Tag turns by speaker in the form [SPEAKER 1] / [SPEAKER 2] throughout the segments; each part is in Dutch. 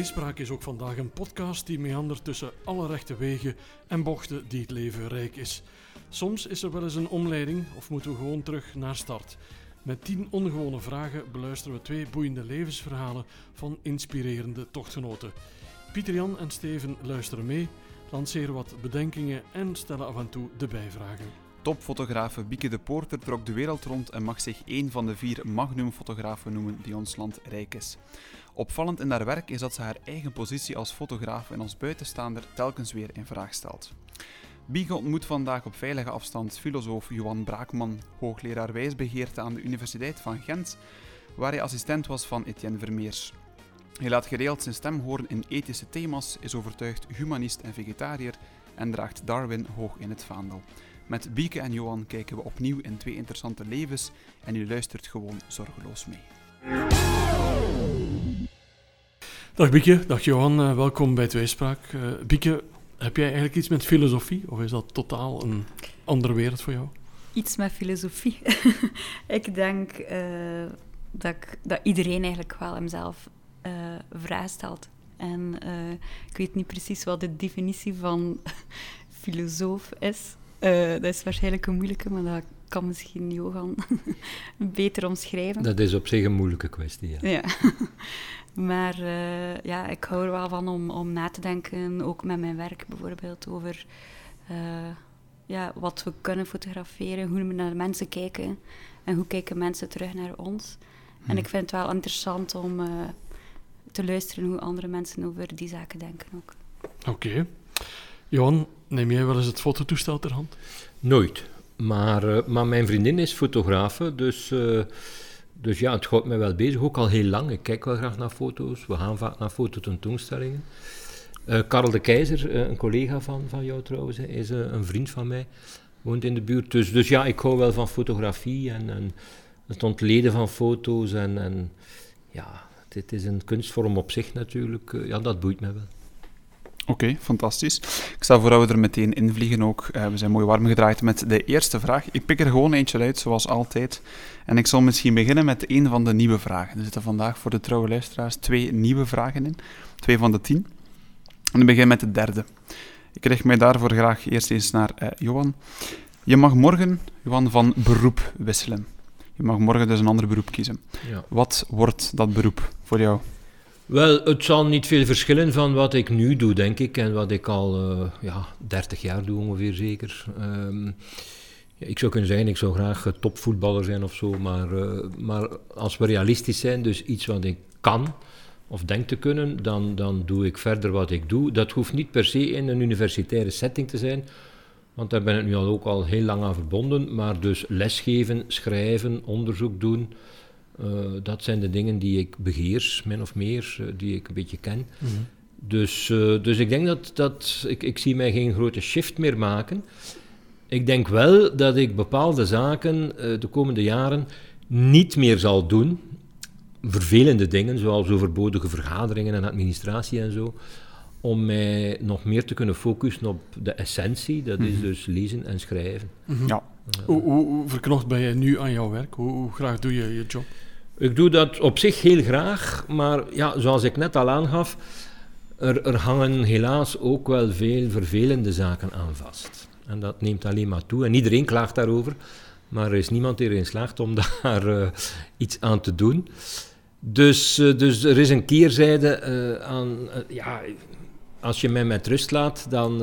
[SPEAKER 1] Tweespraak is ook vandaag een podcast die meandert tussen alle rechte wegen en bochten die het leven rijk is. Soms is er wel eens een omleiding of moeten we gewoon terug naar start. Met tien ongewone vragen beluisteren we twee boeiende levensverhalen van inspirerende tochtgenoten. Pieter Jan en Steven luisteren mee, lanceren wat bedenkingen en stellen af en toe de bijvragen.
[SPEAKER 2] Topfotografe Bieke de Poorter trok de wereld rond en mag zich één van de vier magnumfotografen noemen die ons land rijk is. Opvallend in haar werk is dat ze haar eigen positie als fotograaf en als buitenstaander telkens weer in vraag stelt. Bieke ontmoet vandaag op veilige afstand filosoof Johan Braakman, hoogleraar wijsbegeerte aan de Universiteit van Gent, waar hij assistent was van Etienne Vermeers. Hij laat geregeld zijn stem horen in ethische thema's, is overtuigd humanist en vegetariër en draagt Darwin hoog in het vaandel. Met Bieke en Johan kijken we opnieuw in twee interessante levens en u luistert gewoon zorgeloos mee.
[SPEAKER 1] Dag Bieke, dag Johan, uh, welkom bij Tweespraak. Uh, Bieke, heb jij eigenlijk iets met filosofie of is dat totaal een andere wereld voor jou?
[SPEAKER 3] Iets met filosofie. ik denk uh, dat, ik, dat iedereen eigenlijk wel hemzelf vragen stelt. En ik weet niet precies wat de definitie van filosoof is. dat is waarschijnlijk een moeilijke, maar dat kan misschien Johan beter omschrijven.
[SPEAKER 4] Dat is op zich een moeilijke kwestie, ja.
[SPEAKER 3] ja. Maar uh, ja, ik hou er wel van om, om na te denken, ook met mijn werk bijvoorbeeld, over uh, ja, wat we kunnen fotograferen, hoe we naar de mensen kijken en hoe kijken mensen terug naar ons. En ik vind het wel interessant om uh, te luisteren hoe andere mensen over die zaken denken ook.
[SPEAKER 1] Oké. Okay. Johan, neem jij wel eens het fototoestel ter hand?
[SPEAKER 4] Nooit. Maar, maar mijn vriendin is fotografe, dus dus ja, het houdt mij wel bezig, ook al heel lang. Ik kijk wel graag naar foto's, we gaan vaak naar fototentoonstellingen. Uh, Karel de Keizer, uh, een collega van, van jou trouwens, is uh, een vriend van mij, woont in de buurt. Dus, dus ja, ik hou wel van fotografie en, en het ontleden van foto's. En, en ja, dit is een kunstvorm op zich natuurlijk. ja, dat boeit mij wel.
[SPEAKER 2] Oké, okay, fantastisch. Ik stel voor dat we er meteen invliegen ook. Uh, we zijn mooi warm gedraaid met de eerste vraag. Ik pik er gewoon eentje uit, zoals altijd. En ik zal misschien beginnen met een van de nieuwe vragen. Er zitten vandaag voor de trouwe luisteraars twee nieuwe vragen in. Twee van de tien. En ik begin met de derde. Ik richt mij daarvoor graag eerst eens naar uh, Johan. Je mag morgen, Johan, van beroep wisselen. Je mag morgen dus een ander beroep kiezen. Ja. Wat wordt dat beroep voor jou?
[SPEAKER 4] Wel, het zal niet veel verschillen van wat ik nu doe, denk ik, en wat ik al uh, ja, 30 jaar doe ongeveer zeker. Um, ja, ik zou kunnen zeggen, ik zou graag topvoetballer zijn of zo, maar, uh, maar als we realistisch zijn, dus iets wat ik kan of denk te kunnen, dan, dan doe ik verder wat ik doe. Dat hoeft niet per se in een universitaire setting te zijn, want daar ben ik nu al ook al heel lang aan verbonden, maar dus lesgeven, schrijven, onderzoek doen... Uh, dat zijn de dingen die ik beheers, min of meer, uh, die ik een beetje ken. Mm -hmm. Dus, uh, dus ik denk dat, dat ik, ik zie mij geen grote shift meer maken. Ik denk wel dat ik bepaalde zaken de komende jaren niet meer zal doen. Vervelende dingen, zoals overbodige vergaderingen en administratie en zo. Om mij nog meer te kunnen focussen op de essentie, dat mm -hmm. is dus lezen en schrijven.
[SPEAKER 1] Mm -hmm. Ja. Hoe, hoe, hoe verknocht ben je nu aan jouw werk? Hoe, hoe graag doe je je job?
[SPEAKER 4] Ik doe dat op zich heel graag, maar ja, zoals ik net al aangaf, er, er hangen helaas ook wel veel vervelende zaken aan vast. En dat neemt alleen maar toe. En iedereen klaagt daarover, maar er is niemand die erin slaagt om daar uh, iets aan te doen. Dus, uh, dus er is een keerzijde uh, aan. ja, als je mij met rust laat, dan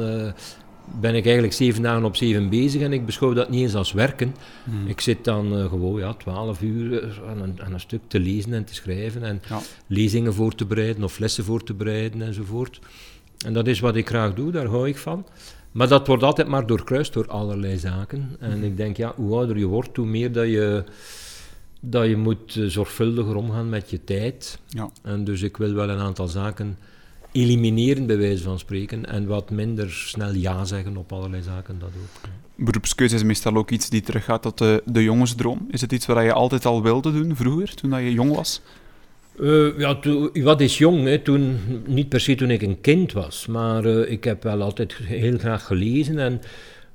[SPEAKER 4] ben ik eigenlijk zeven dagen op zeven bezig en ik beschouw dat niet eens als werken. Hmm. Ik zit dan uh, gewoon ja, twaalf uur eh, aan een, aan een, stuk te lezen en te schrijven en ja. lezingen voor te bereiden of lessen voor te bereiden enzovoort. En dat is wat ik graag doe, daar hou ik van. Maar dat wordt altijd maar doorkruist door allerlei zaken. En hmm. ik denk, ja, hoe ouder je wordt, hoe meer dat je, dat je moet uh, zorgvuldiger omgaan met je tijd. Ja. En dus ik wil wel een aantal zaken elimineren, bij wijze van spreken, en wat minder snel ja zeggen op allerlei zaken, dat ook.
[SPEAKER 2] Beroepskeuze is meestal ook iets die teruggaat tot de, de jongensdroom. Is het iets wat je altijd al wilde doen vroeger, toen je jong was?
[SPEAKER 4] Uh, ja, to, wat is jong? Hè? Toen, niet per se toen ik een kind was, maar uh, ik heb wel altijd heel graag gelezen. En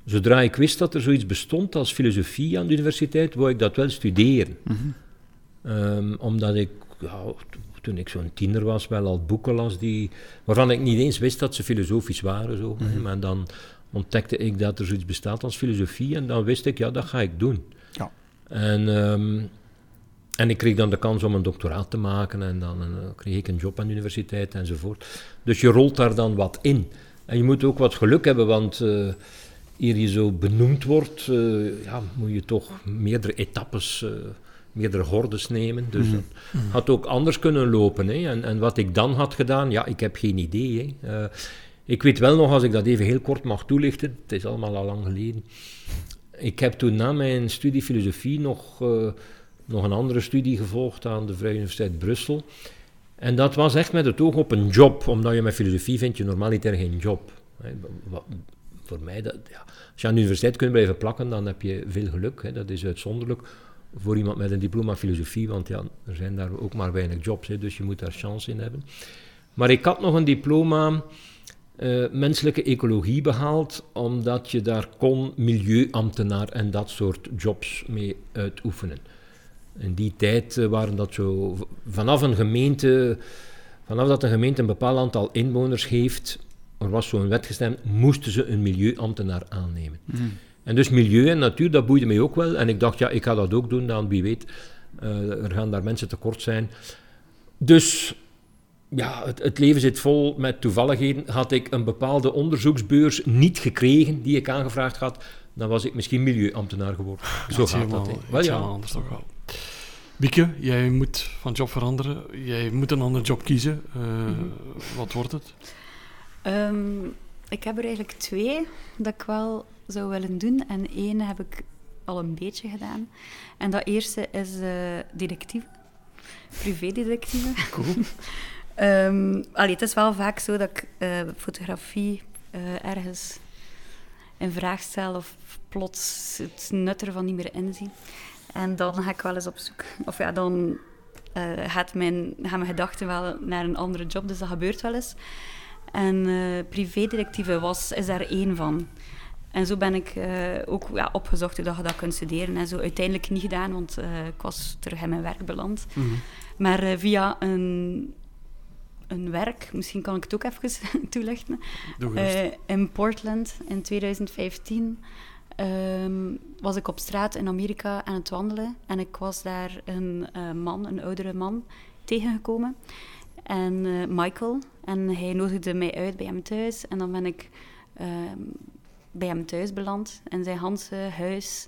[SPEAKER 4] zodra ik wist dat er zoiets bestond als filosofie aan de universiteit, wou ik dat wel studeren. Mm -hmm. um, omdat ik ja, toen ik zo'n tiener was, wel al boeken las die, waarvan ik niet eens wist dat ze filosofisch waren. Zo.
[SPEAKER 2] Mhm.
[SPEAKER 4] Maar dan ontdekte ik dat er zoiets bestaat als filosofie en dan wist ik, ja, dat ga ik doen.
[SPEAKER 2] Ja.
[SPEAKER 4] En, ehm, en ik kreeg dan de kans om een doctoraat te maken en dan eh, kreeg ik een job aan de universiteit enzovoort. Dus je rolt daar dan wat in. En je moet ook wat geluk hebben, want eh eer je zo benoemd wordt, eh, ja, moet je toch meerdere etappes, meerdere hordes nemen. Dus
[SPEAKER 2] Mhm.
[SPEAKER 4] dat had ook anders kunnen lopen. Hè. En, en wat ik dan had gedaan, ja, ik heb geen idee. Hè. Eh, ik weet wel nog, als ik dat even heel kort mag toelichten, het is allemaal al lang geleden. Ik heb toen na mijn studie filosofie nog, eh, nog een andere studie gevolgd aan de Vrije Universiteit Brussel. En dat was echt met het oog op een job, omdat je met filosofie vind je normaliter geen job. Hè. Wat- Voor mij, dat, ja, als je aan de universiteit kunt blijven plakken, dan heb je veel geluk. Hè. Dat is uitzonderlijk voor iemand met een diploma filosofie, want ja, er zijn daar ook maar weinig jobs, hè, dus je moet daar chance in hebben. Maar ik had nog een diploma eh, menselijke ecologie behaald, omdat je daar kon milieuambtenaar en dat soort jobs mee uitoefenen. In die tijd eh, waren dat zo, vanaf een gemeente, vanaf dat een gemeente een bepaald aantal inwoners heeft, er was zo'n wet gestemd, moesten ze een milieuambtenaar aannemen.
[SPEAKER 2] Mhm.
[SPEAKER 4] En dus milieu en natuur, dat boeide mij ook wel. En ik dacht, ja, ik ga dat ook doen, dan wie weet, eh, er gaan daar mensen tekort zijn. Dus ja, het, het leven zit vol met toevalligheden. Had ik een bepaalde onderzoeksbeurs niet gekregen die ik aangevraagd had, dan was ik misschien milieuambtenaar geworden. Zo
[SPEAKER 1] Dat is
[SPEAKER 4] gaat dat.
[SPEAKER 1] helemaal-
[SPEAKER 4] hè. Wel ja.
[SPEAKER 1] anders toch wel. Bieke, jij moet van job veranderen. Jij moet een andere job kiezen. Eh,
[SPEAKER 3] Mhm.
[SPEAKER 1] Wat wordt het?
[SPEAKER 3] Ehm, ik heb er eigenlijk twee dat ik wel zou willen doen. En één heb ik al een beetje gedaan. En dat eerste is eh detectieve. Privédetectieve.
[SPEAKER 1] Cool.
[SPEAKER 3] Ehm, allee, het is wel vaak zo dat ik eh, fotografie eh, ergens in vraag stel of plots het nut ervan niet meer inzie. En dan ga ik wel eens op zoek. Of ja, dan gaat mijn, gaan mijn gedachten wel naar een andere job, dus dat gebeurt wel eens. En eh privédetectieve was, is daar één van. En zo ben ik eh, ook ja, opgezocht dat je dat kunt studeren. En zo uiteindelijk niet gedaan, want eh, ik was terug in mijn werk beland.
[SPEAKER 1] Mhm.
[SPEAKER 3] Maar via een, een werk, misschien kan ik het ook even toelichten. In Portland in 2015 ehm, was ik op straat in Amerika aan het wandelen. En ik was daar een man, een oudere man, tegengekomen. En eh, Michael. En hij nodigde mij uit bij hem thuis. En dan ben ik ehm, bij hem thuis beland. En zijn hele huis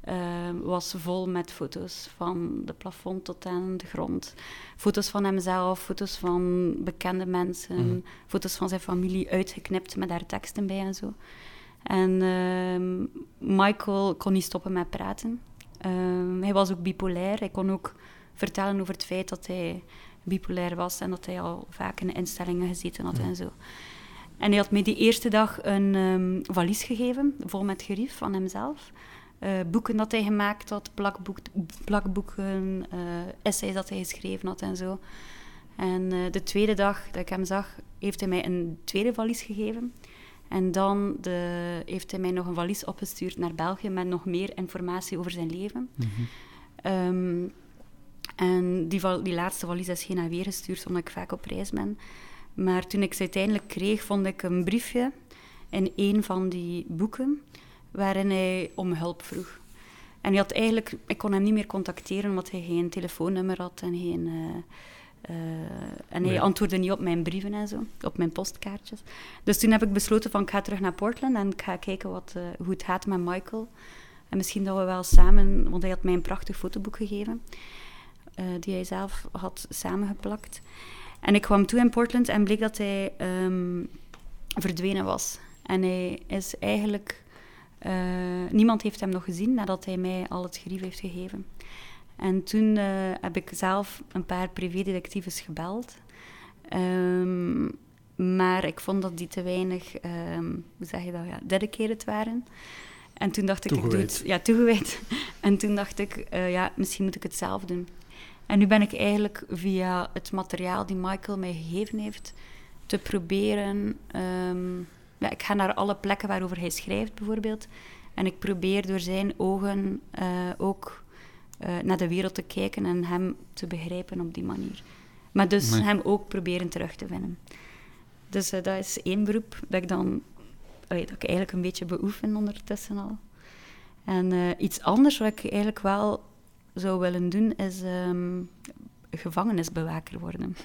[SPEAKER 3] ehm, was vol met foto's. Van de plafond tot aan de grond. Foto's van hemzelf, foto's van bekende mensen.
[SPEAKER 1] Mhm.
[SPEAKER 3] Foto's van zijn familie uitgeknipt met daar teksten bij en zo. En ehm, Michael kon niet stoppen met praten. Hij was ook bipolair. Hij kon ook vertellen over het feit dat hij bipolair was en dat hij al vaak in instellingen gezeten had en zo. En hij had mij die eerste dag een ehm, valies gegeven, vol met gerief van hemzelf. Eh, boeken dat hij gemaakt had, plakboek, plakboeken, eh, essays dat hij geschreven had en zo. En eh, de tweede dag dat ik hem zag, heeft hij mij een tweede valies gegeven. En dan de, heeft hij mij nog een valies opgestuurd naar België met nog meer informatie over zijn leven.
[SPEAKER 2] Mhm.
[SPEAKER 3] Ehm, en die, die laatste valies is geen weer gestuurd, omdat ik vaak op reis ben. Maar toen ik ze uiteindelijk kreeg, vond ik een briefje in een van die boeken, waarin hij om hulp vroeg. En hij had eigenlijk, ik kon hem niet meer contacteren, omdat hij geen telefoonnummer had en geen... eh, eh, en hij
[SPEAKER 1] Nee.
[SPEAKER 3] antwoordde niet op mijn brieven en zo, op mijn postkaartjes. Dus toen heb ik besloten van, ik ga terug naar Portland en ik ga kijken wat, eh, hoe het gaat met Michael. En misschien dat we wel samen, want hij had mij een prachtig fotoboek gegeven, die hij zelf had samengeplakt. En ik kwam toe in Portland en bleek dat hij ehm, verdwenen was. En hij is eigenlijk... eh, niemand heeft hem nog gezien nadat hij mij al het gerief heeft gegeven. En toen eh, heb ik zelf een paar privédetectives gebeld. Ehm, maar ik vond dat die te weinig, ehm, hoe zeg je dat, ja, dedicated waren. En toen dacht ik, ik doe
[SPEAKER 1] Toegewijd.
[SPEAKER 3] het, ja, toegewijd. En toen dacht ik, eh, ja, misschien moet ik het zelf doen. En nu ben ik eigenlijk via het materiaal die Michael mij gegeven heeft, te proberen. ehm, ja, ik ga naar alle plekken waarover hij schrijft, bijvoorbeeld. En ik probeer door zijn ogen eh, ook eh, naar de wereld te kijken en hem te begrijpen op die manier. Maar dus
[SPEAKER 2] Nee.
[SPEAKER 3] hem ook proberen terug te vinden. Dus eh, dat is één beroep dat ik dan dat ik eigenlijk een beetje beoefen ondertussen al. En iets anders wat ik eigenlijk wel zou willen doen, is ehm, gevangenisbewaker worden.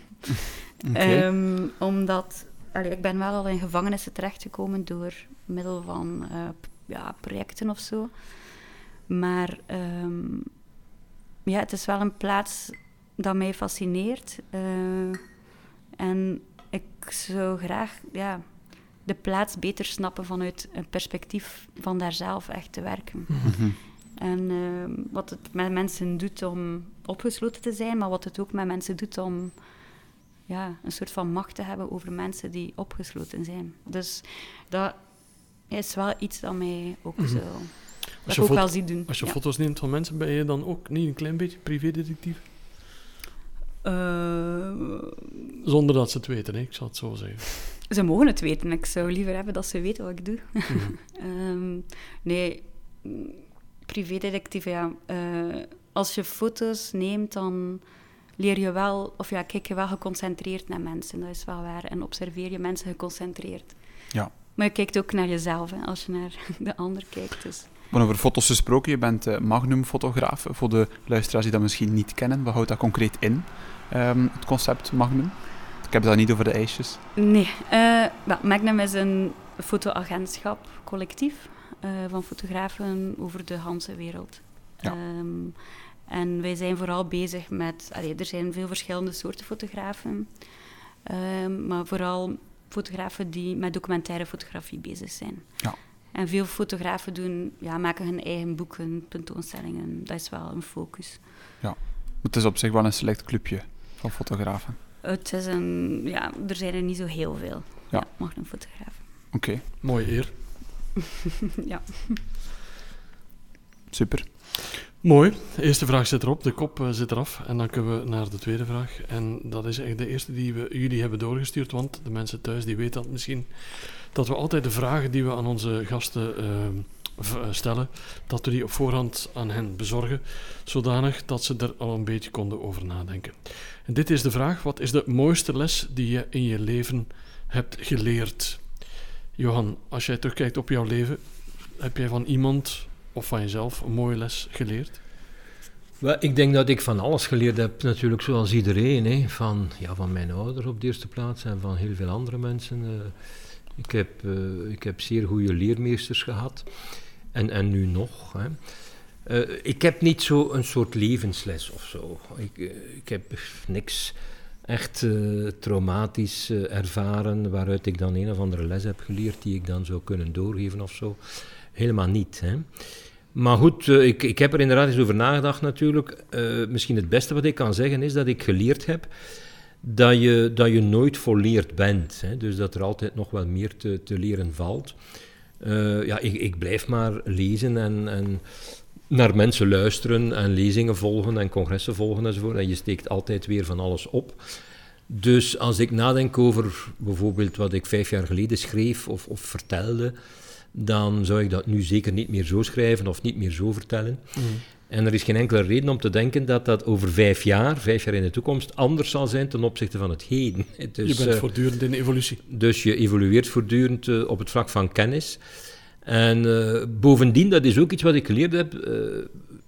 [SPEAKER 3] Ehm, omdat allee, ik ben wel al in gevangenissen terechtgekomen door middel van eh, ja, projecten of zo. Maar ehm, ja, het is wel een plaats dat mij fascineert. eh, en ik zou graag ja, de plaats beter snappen vanuit een perspectief van daar zelf echt te werken.
[SPEAKER 2] Mhm.
[SPEAKER 3] En ehm, wat het met mensen doet om opgesloten te zijn, maar wat het ook met mensen doet om ja, een soort van macht te hebben over mensen die opgesloten zijn. Dus dat is wel iets dat mij ook
[SPEAKER 1] Mhm.
[SPEAKER 3] zo... Dat ik ook wel zie doen.
[SPEAKER 1] als je
[SPEAKER 3] ja.
[SPEAKER 1] foto's neemt van mensen, ben je dan ook niet een klein beetje privédetectief?
[SPEAKER 3] Eh,
[SPEAKER 1] Zonder dat ze het weten, hè? ik zal het zo zeggen.
[SPEAKER 3] ze mogen het weten. Ik zou liever hebben dat ze weten wat ik doe.
[SPEAKER 1] Mhm.
[SPEAKER 3] Ehm, nee, privédetectief, ja. Eh, als je foto's neemt, dan leer je wel, of ja, kijk je wel geconcentreerd naar mensen. Dat is wel waar. En observeer je mensen geconcentreerd.
[SPEAKER 2] Ja.
[SPEAKER 3] Maar je kijkt ook naar jezelf, hè, als je naar de ander kijkt. Dus.
[SPEAKER 2] Maar over foto's gesproken, je bent eh, Magnum-fotograaf. Voor de luisteraars die dat misschien niet kennen, wat houdt dat concreet in, ehm, het concept Magnum? Ik heb het niet over de ijsjes.
[SPEAKER 3] Nee, eh, Magnum is een fotoagentschap, collectief, eh, van fotografen over de hele wereld.
[SPEAKER 2] Ja.
[SPEAKER 3] Ehm, en wij zijn vooral bezig met... allee, er zijn veel verschillende soorten fotografen, ehm, maar vooral fotografen die met documentaire fotografie bezig zijn.
[SPEAKER 2] Ja.
[SPEAKER 3] En veel fotografen doen, ja, maken hun eigen boeken, tentoonstellingen. Dat is wel een focus.
[SPEAKER 2] Het is op zich wel een select clubje van fotografen.
[SPEAKER 3] Het is een... Ja, er zijn er niet zo heel veel.
[SPEAKER 2] Ja.
[SPEAKER 3] Ja, Magnum fotografen.
[SPEAKER 2] Oké,
[SPEAKER 1] Mooie eer.
[SPEAKER 3] ja.
[SPEAKER 2] super.
[SPEAKER 1] Mooi. De eerste vraag zit erop, de kop eh, zit eraf. En dan kunnen we naar de tweede vraag. En dat is eigenlijk de eerste die we jullie hebben doorgestuurd. Want de mensen thuis die weten dat misschien. Dat we altijd de vragen die we aan onze gasten eh, eh, stellen, dat we die op voorhand aan hen bezorgen. Zodanig dat ze er al een beetje konden over nadenken. En dit is de vraag: wat is de mooiste les die je in je leven hebt geleerd? Johan, als jij terugkijkt op jouw leven, heb jij van iemand of van jezelf een mooie les geleerd?
[SPEAKER 4] Wel, ik denk dat ik van alles geleerd heb, natuurlijk zoals iedereen. Hè. Van, ja, van mijn ouders op de eerste plaats en van heel veel andere mensen. eh. ik, heb, eh, ik heb zeer goede leermeesters gehad. En, en nu nog. Hè. Eh, ik heb niet zo een soort levensles of zo. Ik, ik heb niks echt eh, traumatisch eh, ervaren waaruit ik dan een of andere les heb geleerd die ik dan zou kunnen doorgeven of zo. Helemaal niet. Hè. Maar goed, eh, ik, ik heb er inderdaad eens over nagedacht natuurlijk. Misschien het beste wat ik kan zeggen is dat ik geleerd heb dat je, dat je nooit volleerd bent. Hè? Dus dat er altijd nog wel meer te, te leren valt. Ja, ik, ik blijf maar lezen en, en naar mensen luisteren en lezingen volgen en congressen volgen enzovoort. En je steekt altijd weer van alles op. Dus als ik nadenk over bijvoorbeeld wat ik vijf jaar geleden schreef of, of vertelde, dan zou ik dat nu zeker niet meer zo schrijven of niet meer zo vertellen. En er is geen enkele reden om te denken dat dat over vijf jaar, vijf jaar in de toekomst, anders zal zijn ten opzichte van het heden. Dus,
[SPEAKER 1] je bent
[SPEAKER 4] eh,
[SPEAKER 1] voortdurend in evolutie.
[SPEAKER 4] dus je evolueert voortdurend eh, op het vlak van kennis. En eh, bovendien, dat is ook iets wat ik geleerd heb, eh,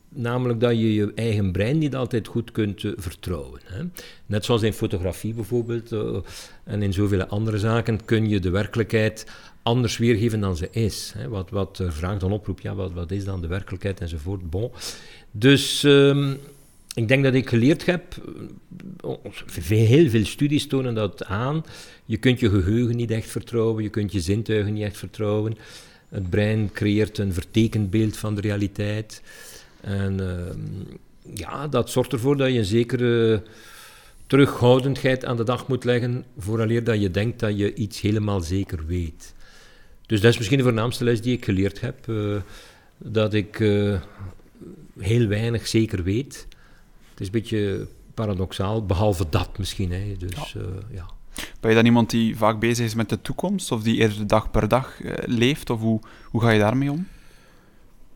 [SPEAKER 4] namelijk dat je je eigen brein niet altijd goed kunt eh, vertrouwen. Hè. Net zoals in fotografie bijvoorbeeld en in zoveel andere zaken kun je de werkelijkheid anders weergeven dan ze is. Hè. Wat, wat de vraag dan oproept, ja, wat, wat is dan de werkelijkheid enzovoort. Bon. Dus ehm, ik denk dat ik geleerd heb, heel veel studies tonen dat aan, je kunt je geheugen niet echt vertrouwen, je kunt je zintuigen niet echt vertrouwen. Het brein creëert een vertekend beeld van de realiteit. En ehm, ja, dat zorgt ervoor dat je een zekere terughoudendheid aan de dag moet leggen, vooraleer dat je denkt dat je iets helemaal zeker weet. Dus dat is misschien de voornaamste les die ik geleerd heb, eh, dat ik eh, heel weinig zeker weet. Het is een beetje paradoxaal, behalve dat misschien. Hè. Dus, eh, ja.
[SPEAKER 2] Ben je dan iemand die vaak bezig is met de toekomst, of die eerder dag per dag eh, leeft, of hoe, hoe ga je daarmee om?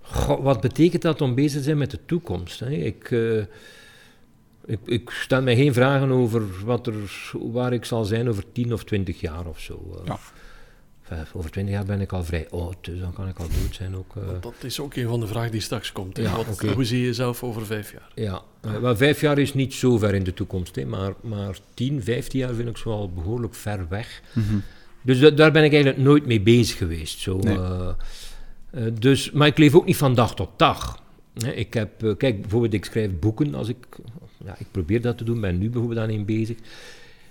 [SPEAKER 4] Goh, wat betekent dat om bezig te zijn met de toekomst? Hè? Ik, eh, Ik, ik stel mij geen vragen over wat er, waar ik zal zijn over 10 of 20 jaar of zo. eh.
[SPEAKER 2] Ja.
[SPEAKER 4] Over 20 jaar ben ik al vrij oud, dus dan kan ik al dood zijn ook. eh.
[SPEAKER 1] Dat is ook een van de vragen die straks komt.
[SPEAKER 4] Ja,
[SPEAKER 1] Wat-. Hoe zie je jezelf over vijf jaar?
[SPEAKER 4] Ja, eh, wel, vijf jaar is niet zo ver in de toekomst, hè, maar, maar 10, 15 jaar vind ik zo al behoorlijk ver weg.
[SPEAKER 2] Mhm.
[SPEAKER 4] Dus da- daar ben ik eigenlijk nooit mee bezig geweest. Zo,
[SPEAKER 2] Nee.
[SPEAKER 4] eh, eh, dus, maar ik leef ook niet van dag tot dag. Hè, ik heb, kijk, bijvoorbeeld, ik schrijf boeken. Als ik, ja, ik probeer dat te doen, ben nu bijvoorbeeld aan een bezig.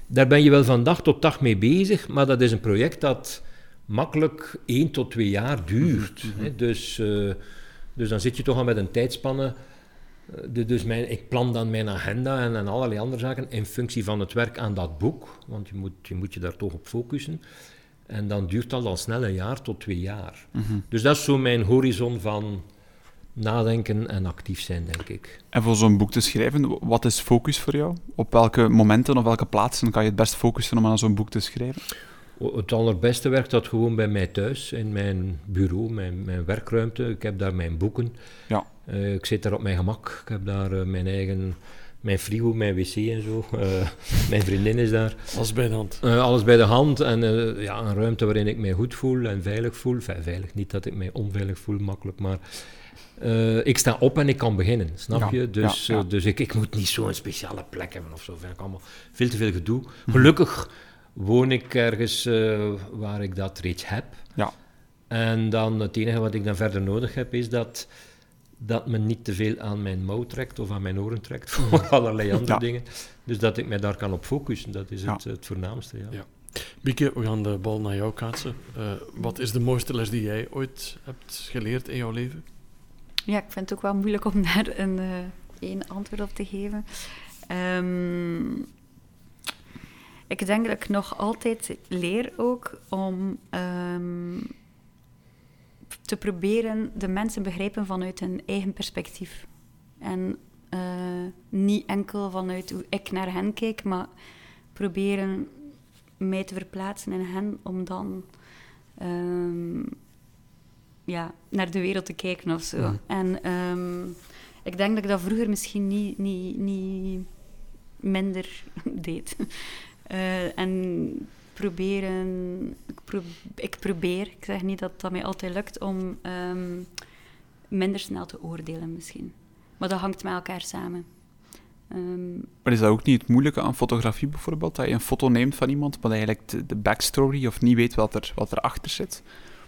[SPEAKER 4] Daar ben je wel van dag tot dag mee bezig, maar dat is een project dat makkelijk één tot twee jaar duurt. Hè, dus, eh, dus dan zit je toch al met een tijdspanne. Eh, de- dus mijn, ik plan dan mijn agenda en, en allerlei andere zaken in functie van het werk aan dat boek, want je moet je, moet je daar toch op focussen. En dan duurt dat al snel een jaar tot twee jaar.
[SPEAKER 2] Mhm.
[SPEAKER 4] Dus dat is zo mijn horizon van nadenken en actief zijn, denk ik.
[SPEAKER 2] En voor zo'n boek te schrijven, wat is focus voor jou? Op welke momenten of welke plaatsen kan je het best focussen om aan zo'n boek te schrijven?
[SPEAKER 4] Het allerbeste werkt dat gewoon bij mij thuis, in mijn bureau, mijn, mijn werkruimte. Ik heb daar mijn boeken.
[SPEAKER 2] Ja.
[SPEAKER 4] Eh, ik zit daar op mijn gemak. Ik heb daar eh, mijn eigen, mijn frigo, mijn wc en zo. Eh, mijn vriendin is daar.
[SPEAKER 1] Als bij de hand.
[SPEAKER 4] Eh, alles bij de hand en eh, ja, een ruimte waarin ik mij goed voel en veilig voel. Enfin, veilig, niet dat ik mij onveilig voel, makkelijk, maar eh, ik sta op en ik kan beginnen, snap
[SPEAKER 2] Ja,
[SPEAKER 4] je? Dus,
[SPEAKER 2] ja, ja.
[SPEAKER 4] dus ik, ik moet niet zo'n speciale plek hebben of zo. Vind ik allemaal veel te veel gedoe. Gelukkig woon ik ergens eh, waar ik dat reeds heb.
[SPEAKER 2] Ja.
[SPEAKER 4] En dan het enige wat ik dan verder nodig heb is dat, dat men niet te veel aan mijn mouw trekt of aan mijn oren trekt voor allerlei andere
[SPEAKER 2] Ja.
[SPEAKER 4] dingen. Dus dat ik mij daar kan op focussen, dat is
[SPEAKER 2] Ja.
[SPEAKER 4] het, het voornaamste. Ja.
[SPEAKER 1] Ja. Bieke, we gaan de bal naar jou kaatsen. Eh, wat is de mooiste les die jij ooit hebt geleerd in jouw leven?
[SPEAKER 3] Ja, ik vind het ook wel moeilijk om daar een eh, één antwoord op te geven. Ehm, ik denk dat ik nog altijd leer ook om ehm, te proberen de mensen begrijpen vanuit hun eigen perspectief. En eh, niet enkel vanuit hoe ik naar hen kijk, maar proberen mij te verplaatsen in hen om dan ehm, ja, naar de wereld te kijken of zo. En ehm, ik denk dat ik dat vroeger misschien niet, niet, niet minder deed. Eh, en proberen, ik, pro- ik probeer, ik zeg niet dat dat mij altijd lukt, om ehm, minder snel te oordelen misschien. Maar dat hangt met elkaar samen. Ehm,
[SPEAKER 2] Maar is dat ook niet het moeilijke aan fotografie bijvoorbeeld? Dat je een foto neemt van iemand, maar dat je eigenlijk de, de backstory of niet weet wat er, wat erachter zit?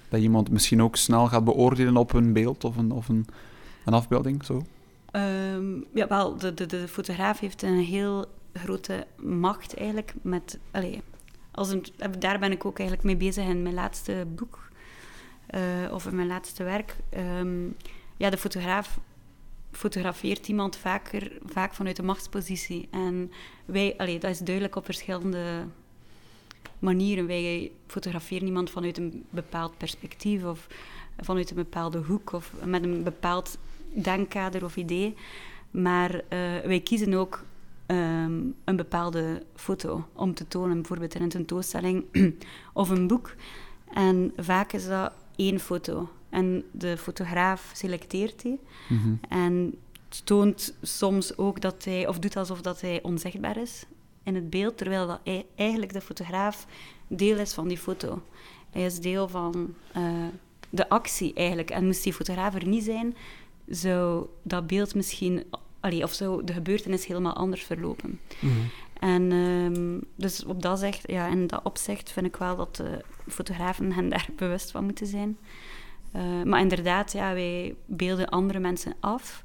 [SPEAKER 2] Dat iemand misschien ook snel gaat beoordelen op een beeld of een, of een, een afbeelding? Zo?
[SPEAKER 3] Ehm, ja, wel, de, de, de fotograaf heeft een heel grote macht eigenlijk met... Allee, als een, daar ben ik ook eigenlijk mee bezig in mijn laatste boek. eh, of in mijn laatste werk. Ehm, ja, de fotograaf fotografeert iemand vaker, vaak vanuit de machtspositie. En wij, allee, dat is duidelijk op verschillende manieren. Wij fotograferen iemand vanuit een bepaald perspectief of vanuit een bepaalde hoek of met een bepaald denkkader of idee. Maar eh, wij kiezen ook ehm, een bepaalde foto om te tonen, bijvoorbeeld in een tentoonstelling of een boek. En vaak is dat één foto. En de fotograaf selecteert die
[SPEAKER 2] Mhm.
[SPEAKER 3] en toont soms ook dat hij, of doet alsof dat hij onzichtbaar is in het beeld, terwijl dat ei- eigenlijk de fotograaf deel is van die foto. Hij is deel van eh, de actie eigenlijk. En moest die fotograaf er niet zijn, zou dat beeld misschien, allee, of zou de gebeurtenis helemaal anders verlopen. En ehm, dus op dat, zegt, ja, in dat opzicht vind ik wel dat de fotografen hen daar bewust van moeten zijn. Eh, maar inderdaad, ja, wij beelden andere mensen af.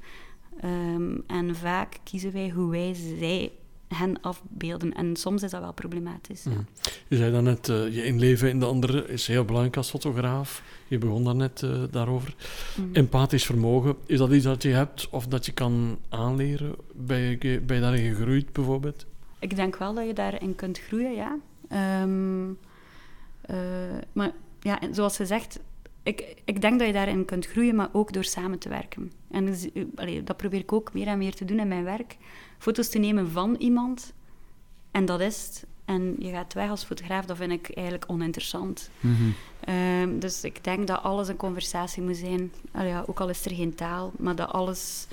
[SPEAKER 3] Ehm, en vaak kiezen wij hoe wij zij hen afbeelden. En soms is dat wel problematisch. Ja.
[SPEAKER 1] Mhm. Je zei daarnet, eh je inleven in de andere is heel belangrijk als fotograaf. Je begon daarnet eh daarover.
[SPEAKER 3] Mhm.
[SPEAKER 1] Empathisch vermogen, is dat iets dat je hebt of dat je kan aanleren? Ben je, ben je daarin gegroeid bijvoorbeeld?
[SPEAKER 3] Ik denk wel dat je daarin kunt groeien, ja. Ehm, eh, maar ja, zoals ze zegt, ik, ik denk dat je daarin kunt groeien, maar ook door samen te werken. En dus, allee, dat probeer ik ook meer en meer te doen in mijn werk. Foto's te nemen van iemand, en dat is het. En je gaat weg als fotograaf, dat vind ik eigenlijk oninteressant.
[SPEAKER 2] Mhm.
[SPEAKER 3] Ehm, dus ik denk dat alles een conversatie moet zijn. Allee, ja, ook al is er geen taal, maar dat alles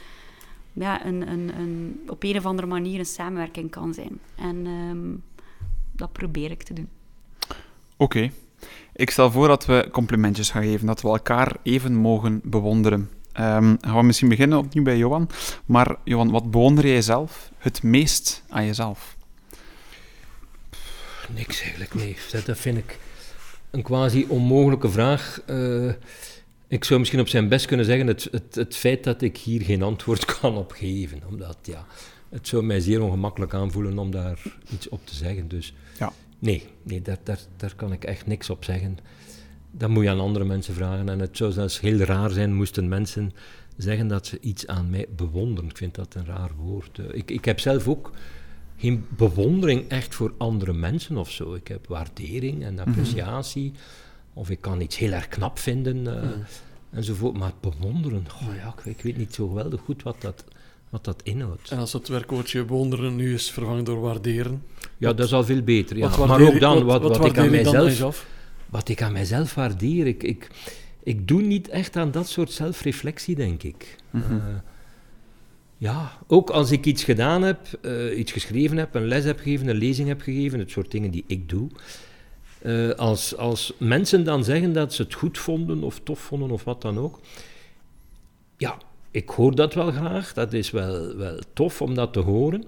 [SPEAKER 3] ja, een, een, een, op een of andere manier een samenwerking kan zijn. En ehm, dat probeer ik te doen.
[SPEAKER 2] Oké. Ik stel voor dat we complimentjes gaan geven, dat we elkaar even mogen bewonderen. Um, gaan we misschien beginnen opnieuw bij Johan. Maar Johan, wat bewonder jij zelf het meest aan jezelf?
[SPEAKER 4] Niks eigenlijk, nee. Dat, vind ik een quasi onmogelijke vraag. Uh, ik zou misschien op zijn best kunnen zeggen het, het, het feit dat ik hier geen antwoord kan op geven. Omdat, ja, het zou mij zeer ongemakkelijk aanvoelen om daar iets op te zeggen. Dus ja. nee, nee daar, daar, daar kan ik echt niks op zeggen. Dat moet je aan andere mensen vragen. En het zou zelfs heel raar zijn moesten mensen zeggen dat ze iets aan mij bewonderen. Ik vind dat een raar woord. Eh, ik, ik heb zelf ook geen bewondering echt voor andere mensen of zo. Ik heb waardering en mhm. appreciatie. Of ik kan iets heel erg knap vinden uh, mm. enzovoort. Maar bewonderen, oh ja, ik, ik, weet niet zo geweldig goed wat dat, wat dat inhoudt.
[SPEAKER 1] En als het werkwoordje bewonderen nu is vervangen door waarderen?
[SPEAKER 4] Ja, dat is al veel beter. Ja. Maar ook dan, wat, wat, ik aan mijzelf, wat ik aan mijzelf waardeer. Ik, ik, ik doe niet echt aan dat soort zelfreflectie, denk ik. Mm -hmm. uh, ja, ook als ik iets gedaan heb, uh, iets geschreven heb, een les heb gegeven, een lezing heb gegeven, het soort dingen die ik doe. Uh, als, als mensen dan zeggen dat ze het goed vonden of tof vonden of wat dan ook. Ja, ik hoor dat wel graag. Dat is wel, wel tof om dat te horen.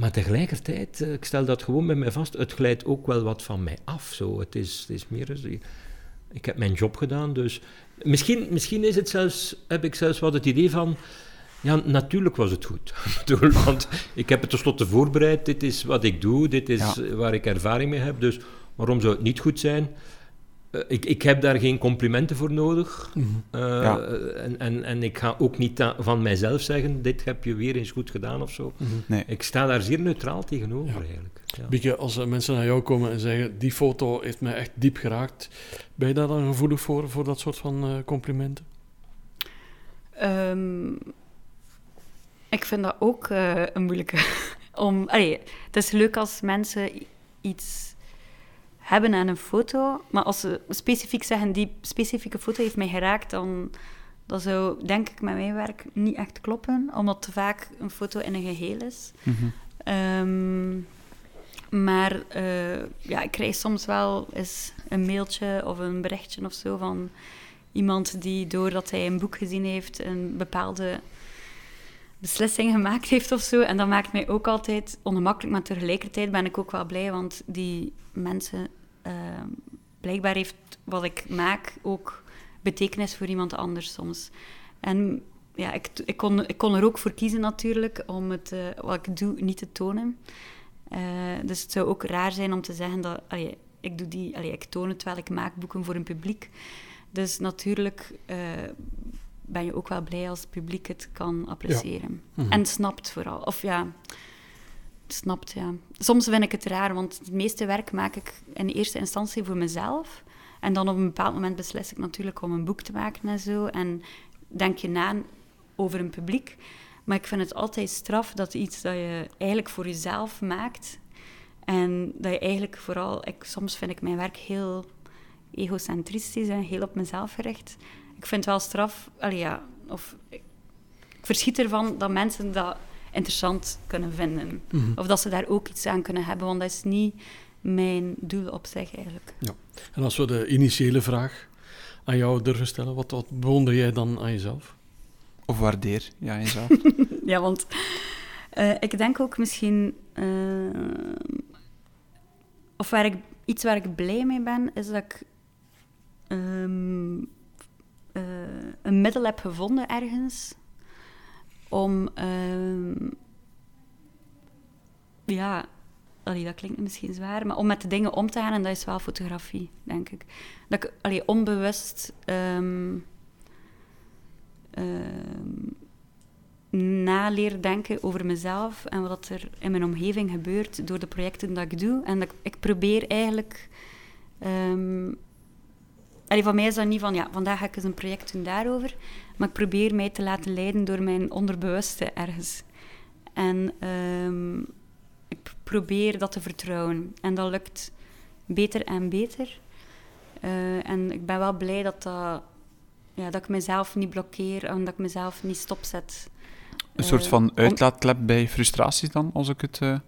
[SPEAKER 4] Maar tegelijkertijd, uh, ik stel dat gewoon bij mij vast, het glijdt ook wel wat van mij af. Zo. Het, is, het is meer... Ik heb mijn job gedaan, dus... Misschien, misschien is het zelfs, heb ik zelfs wat het idee van... Ja, natuurlijk was het goed. Want ik heb het tenslotte voorbereid. Dit is wat ik doe, dit is waar ik ervaring mee heb. Dus waarom zou het niet goed zijn? Uh, ik, ik heb daar geen complimenten voor nodig. Mm -hmm. uh, ja. en, en, en ik ga ook niet van mijzelf zeggen: dit heb je weer eens goed gedaan of zo. Mm -hmm. nee. Ik sta daar zeer neutraal tegenover ja. eigenlijk.
[SPEAKER 1] Ja. Bieke, als uh, mensen naar jou komen en zeggen: die foto heeft mij echt diep geraakt, ben je daar dan gevoelig voor, voor dat soort van complimenten?
[SPEAKER 3] Um, ik vind dat ook uh, een moeilijke. Om, allee, het is leuk als mensen iets hebben aan een foto, maar als ze specifiek zeggen, die specifieke foto heeft mij geraakt, dan dat zou, denk ik, met mijn werk niet echt kloppen, omdat te vaak een foto in een geheel is. Mm -hmm. um, maar uh, ja, ik krijg soms wel eens een mailtje of een berichtje of zo van iemand die, doordat hij een boek gezien heeft, een bepaalde beslissing gemaakt heeft of zo. En dat maakt mij ook altijd ongemakkelijk, maar tegelijkertijd ben ik ook wel blij, want die mensen, uh, blijkbaar heeft wat ik maak ook betekenis voor iemand anders soms. En ja, ik, ik, kon, ik kon er ook voor kiezen natuurlijk om het, uh, wat ik doe niet te tonen. Uh, dus het zou ook raar zijn om te zeggen dat allee, ik, doe die, allee, ik toon het terwijl ik maak boeken voor een publiek. Dus natuurlijk uh, ben je ook wel blij als het publiek het kan appreciëren. Mhm. En snapt vooral. Of ja, snapt, ja. Soms vind ik het raar, want het meeste werk maak ik in eerste instantie voor mezelf. En dan op een bepaald moment beslis ik natuurlijk om een boek te maken en zo. En denk je na over een publiek. Maar ik vind het altijd straf dat iets dat je eigenlijk voor jezelf maakt. En dat je eigenlijk vooral... Ik, soms vind ik mijn werk heel egocentristisch en heel op mezelf gericht ik vind het wel straf. Allee, ja, of, ik, verschiet ervan dat mensen dat interessant kunnen vinden. Mhm. Of dat ze daar ook iets aan kunnen hebben, want dat is niet mijn doel op zich eigenlijk.
[SPEAKER 1] Ja. En als we de initiële vraag aan jou durven stellen, wat, wat bewonder jij dan aan jezelf?
[SPEAKER 2] Of waardeer je aan jezelf?
[SPEAKER 3] ja, want uh, ik denk ook misschien... Uh, of waar ik, iets waar ik blij mee ben, is dat ik... Um, uh, een middel heb gevonden ergens om. Uh, ja, dat klinkt misschien zwaar, maar om met de dingen om te gaan, en dat is wel fotografie, denk ik. Dat ik onbewust. Um, naleer denken over mezelf en wat er in mijn omgeving gebeurt door de projecten dat ik doe. En dat ik, ik probeer eigenlijk um, Allee, van mij is dat niet van, ja, vandaag ga ik eens een project doen daarover. Maar ik probeer mij te laten leiden door mijn onderbewuste ergens. En um, ik probeer dat te vertrouwen. En dat lukt beter en beter. Uh, en ik ben wel blij dat, dat, ja, dat ik mezelf niet blokkeer en dat ik mezelf niet stopzet
[SPEAKER 2] Een soort
[SPEAKER 3] Eh,
[SPEAKER 2] van uitlaatklep bij frustraties dan, als ik het... eh,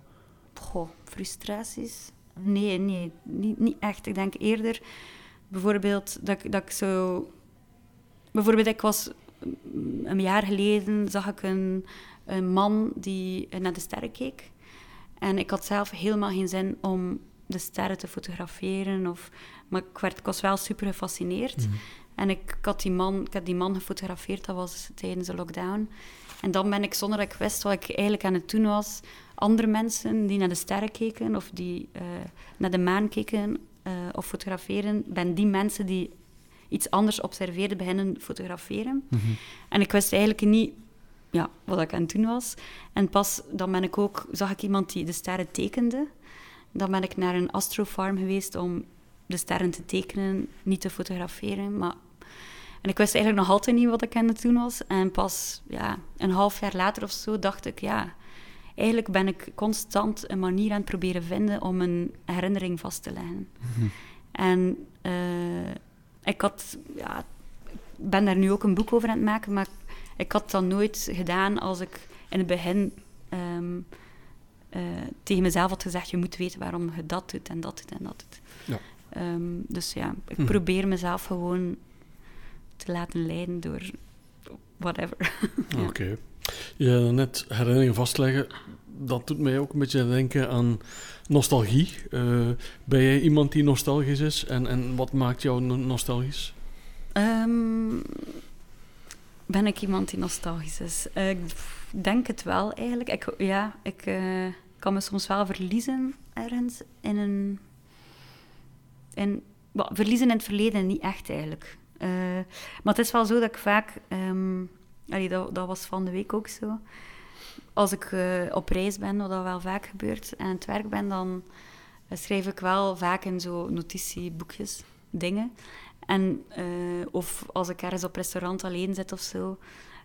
[SPEAKER 3] Goh, frustraties? Nee, nee, niet, niet echt. Ik denk eerder bijvoorbeeld dat, ik- dat ik zo... Bijvoorbeeld, ik was een jaar geleden zag ik een, een man die naar de sterren keek. En ik had zelf helemaal geen zin om de sterren te fotograferen. Of, maar ik, werd, ik was wel super gefascineerd. En ik, ik had die man, ik heb die man gefotografeerd, dat was tijdens de lockdown. En dan ben ik, zonder dat ik wist wat ik eigenlijk aan het doen was, andere mensen die naar de sterren keken of die eh, naar de maan keken eh, of fotograferen, ben die mensen die iets anders observeerden beginnen fotograferen. En ik wist eigenlijk niet ja, wat ik aan het doen was. En pas dan ben ik ook, zag ik iemand die de sterren tekende. Dan ben ik naar een astrofarm geweest om de sterren te tekenen, niet te fotograferen. Maar... En ik wist eigenlijk nog altijd niet wat ik aan het doen was. En pas ja, een half jaar later of zo dacht ik, ja, eigenlijk ben ik constant een manier aan het proberen vinden om een herinnering vast te leggen. En eh, ik had, ja, ik ben daar nu ook een boek over aan het maken, maar ik had dat nooit gedaan als ik in het begin ehm, eh, tegen mezelf had gezegd: je moet weten waarom je dat doet en dat doet en dat doet.
[SPEAKER 1] Ja.
[SPEAKER 3] Ehm, dus ja, ik
[SPEAKER 1] Mhm.
[SPEAKER 3] probeer mezelf gewoon te laten leiden door whatever. Ja.
[SPEAKER 1] Oké. Je net herinneringen vastleggen, dat doet mij ook een beetje denken aan nostalgie. Eh, ben jij iemand die nostalgisch is? En, en wat maakt jou no- nostalgisch?
[SPEAKER 3] Ehm, ben ik iemand die nostalgisch is? Eh, ik denk het wel eigenlijk. Ik, ja, ik eh, kan me soms wel verliezen ergens in een. In, verliezen in het verleden niet echt eigenlijk. Maar het is wel zo dat ik vaak. ehm, allee, dat was van de week ook zo. Als ik eh, op reis ben, wat dat wel vaak gebeurt, en aan het werk ben, dan eh, schrijf ik wel vaak in zo notitieboekjes dingen. En, eh, of als ik ergens op restaurant alleen zit of zo,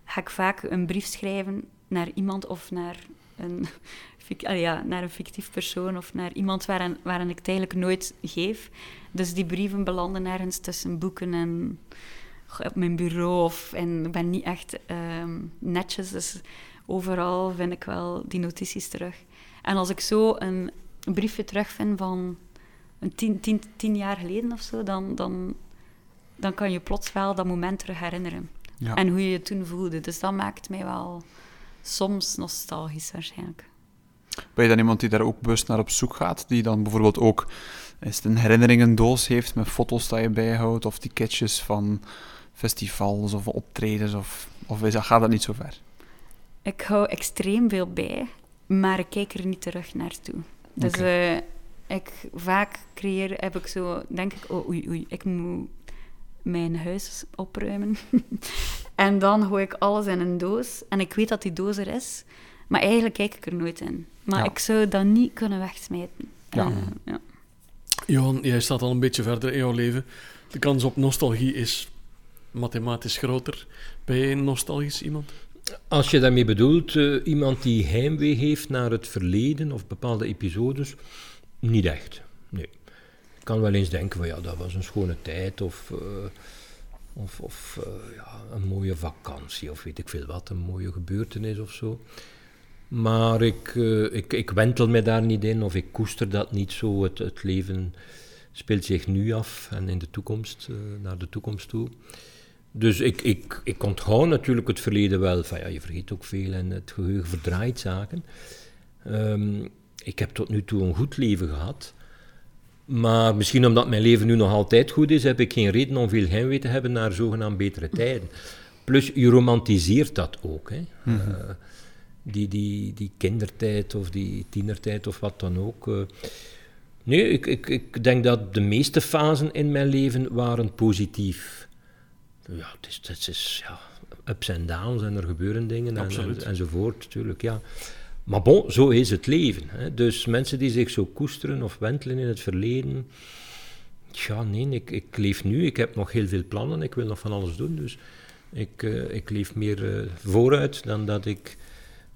[SPEAKER 3] ga ik vaak een brief schrijven naar iemand of naar een, ah ja, naar een fictief persoon of naar iemand waaraan ik het eigenlijk nooit geef. Dus die brieven belanden ergens tussen boeken en op mijn bureau. En ik ben niet echt ehm, netjes, dus overal vind ik wel die notities terug. En als ik zo een, een briefje terugvind van een tien, tien, tien jaar geleden of zo, dan, dan, dan kan je plots wel dat moment terug herinneren.
[SPEAKER 2] Ja.
[SPEAKER 3] En hoe je je toen voelde. Dus dat maakt mij wel soms nostalgisch waarschijnlijk.
[SPEAKER 2] Ben je dan iemand die daar ook bewust naar op zoek gaat? Die dan bijvoorbeeld ook is het een herinneringendoos heeft met foto's dat je bijhoudt, of ticketjes van festivals of optredens, of, of is dat, gaat dat niet zo ver?
[SPEAKER 3] Ik hou extreem veel bij, maar ik kijk er niet terug naartoe. Dus eh, ik, vaak creëer, heb ik zo, denk ik, oh oei oei, ik moet mijn huis opruimen. en dan gooi ik alles in een doos en ik weet dat die doos er is, maar eigenlijk kijk ik er nooit in. Maar
[SPEAKER 2] Ja.
[SPEAKER 3] ik zou dat niet kunnen wegsmijten.
[SPEAKER 2] Ja.
[SPEAKER 3] Eh, ja.
[SPEAKER 1] Johan, jij staat al een beetje verder in jouw leven. De kans op nostalgie is mathematisch groter. Ben jij een nostalgisch iemand?
[SPEAKER 4] Als je daarmee bedoelt, eh, iemand die heimwee heeft naar het verleden of bepaalde episodes, niet echt. Nee. Ik kan wel eens denken van ja, dat was een schone tijd of, eh, of, of eh, ja, een mooie vakantie of weet ik veel wat, een mooie gebeurtenis of zo. Maar ik, ik, ik wentel me daar niet in of ik koester dat niet zo. Het, het leven speelt zich nu af en in de toekomst, naar de toekomst toe. Dus ik, ik, ik onthoud natuurlijk het verleden wel. Van, ja, je vergeet ook veel en het geheugen verdraait zaken. Ehm, ik heb tot nu toe een goed leven gehad. Maar misschien omdat mijn leven nu nog altijd goed is, heb ik geen reden om veel heimwee te hebben naar zogenaamd betere tijden. Plus, je romantiseert dat ook. Hè. Eh, die, die, die kindertijd of die tienertijd of wat dan ook. eh. nee, ik, ik, ik denk dat de meeste fasen in mijn leven waren positief. Ja, het is, het is ja, ups en downs en er gebeuren dingen en, enzovoort, natuurlijk, ja. Maar bon, zo is het leven. Hè. Dus mensen die zich zo koesteren of wentelen in het verleden... Ja, nee, ik, ik leef nu, ik heb nog heel veel plannen, ik wil nog van alles doen, dus ik, eh, ik leef meer eh, vooruit dan dat ik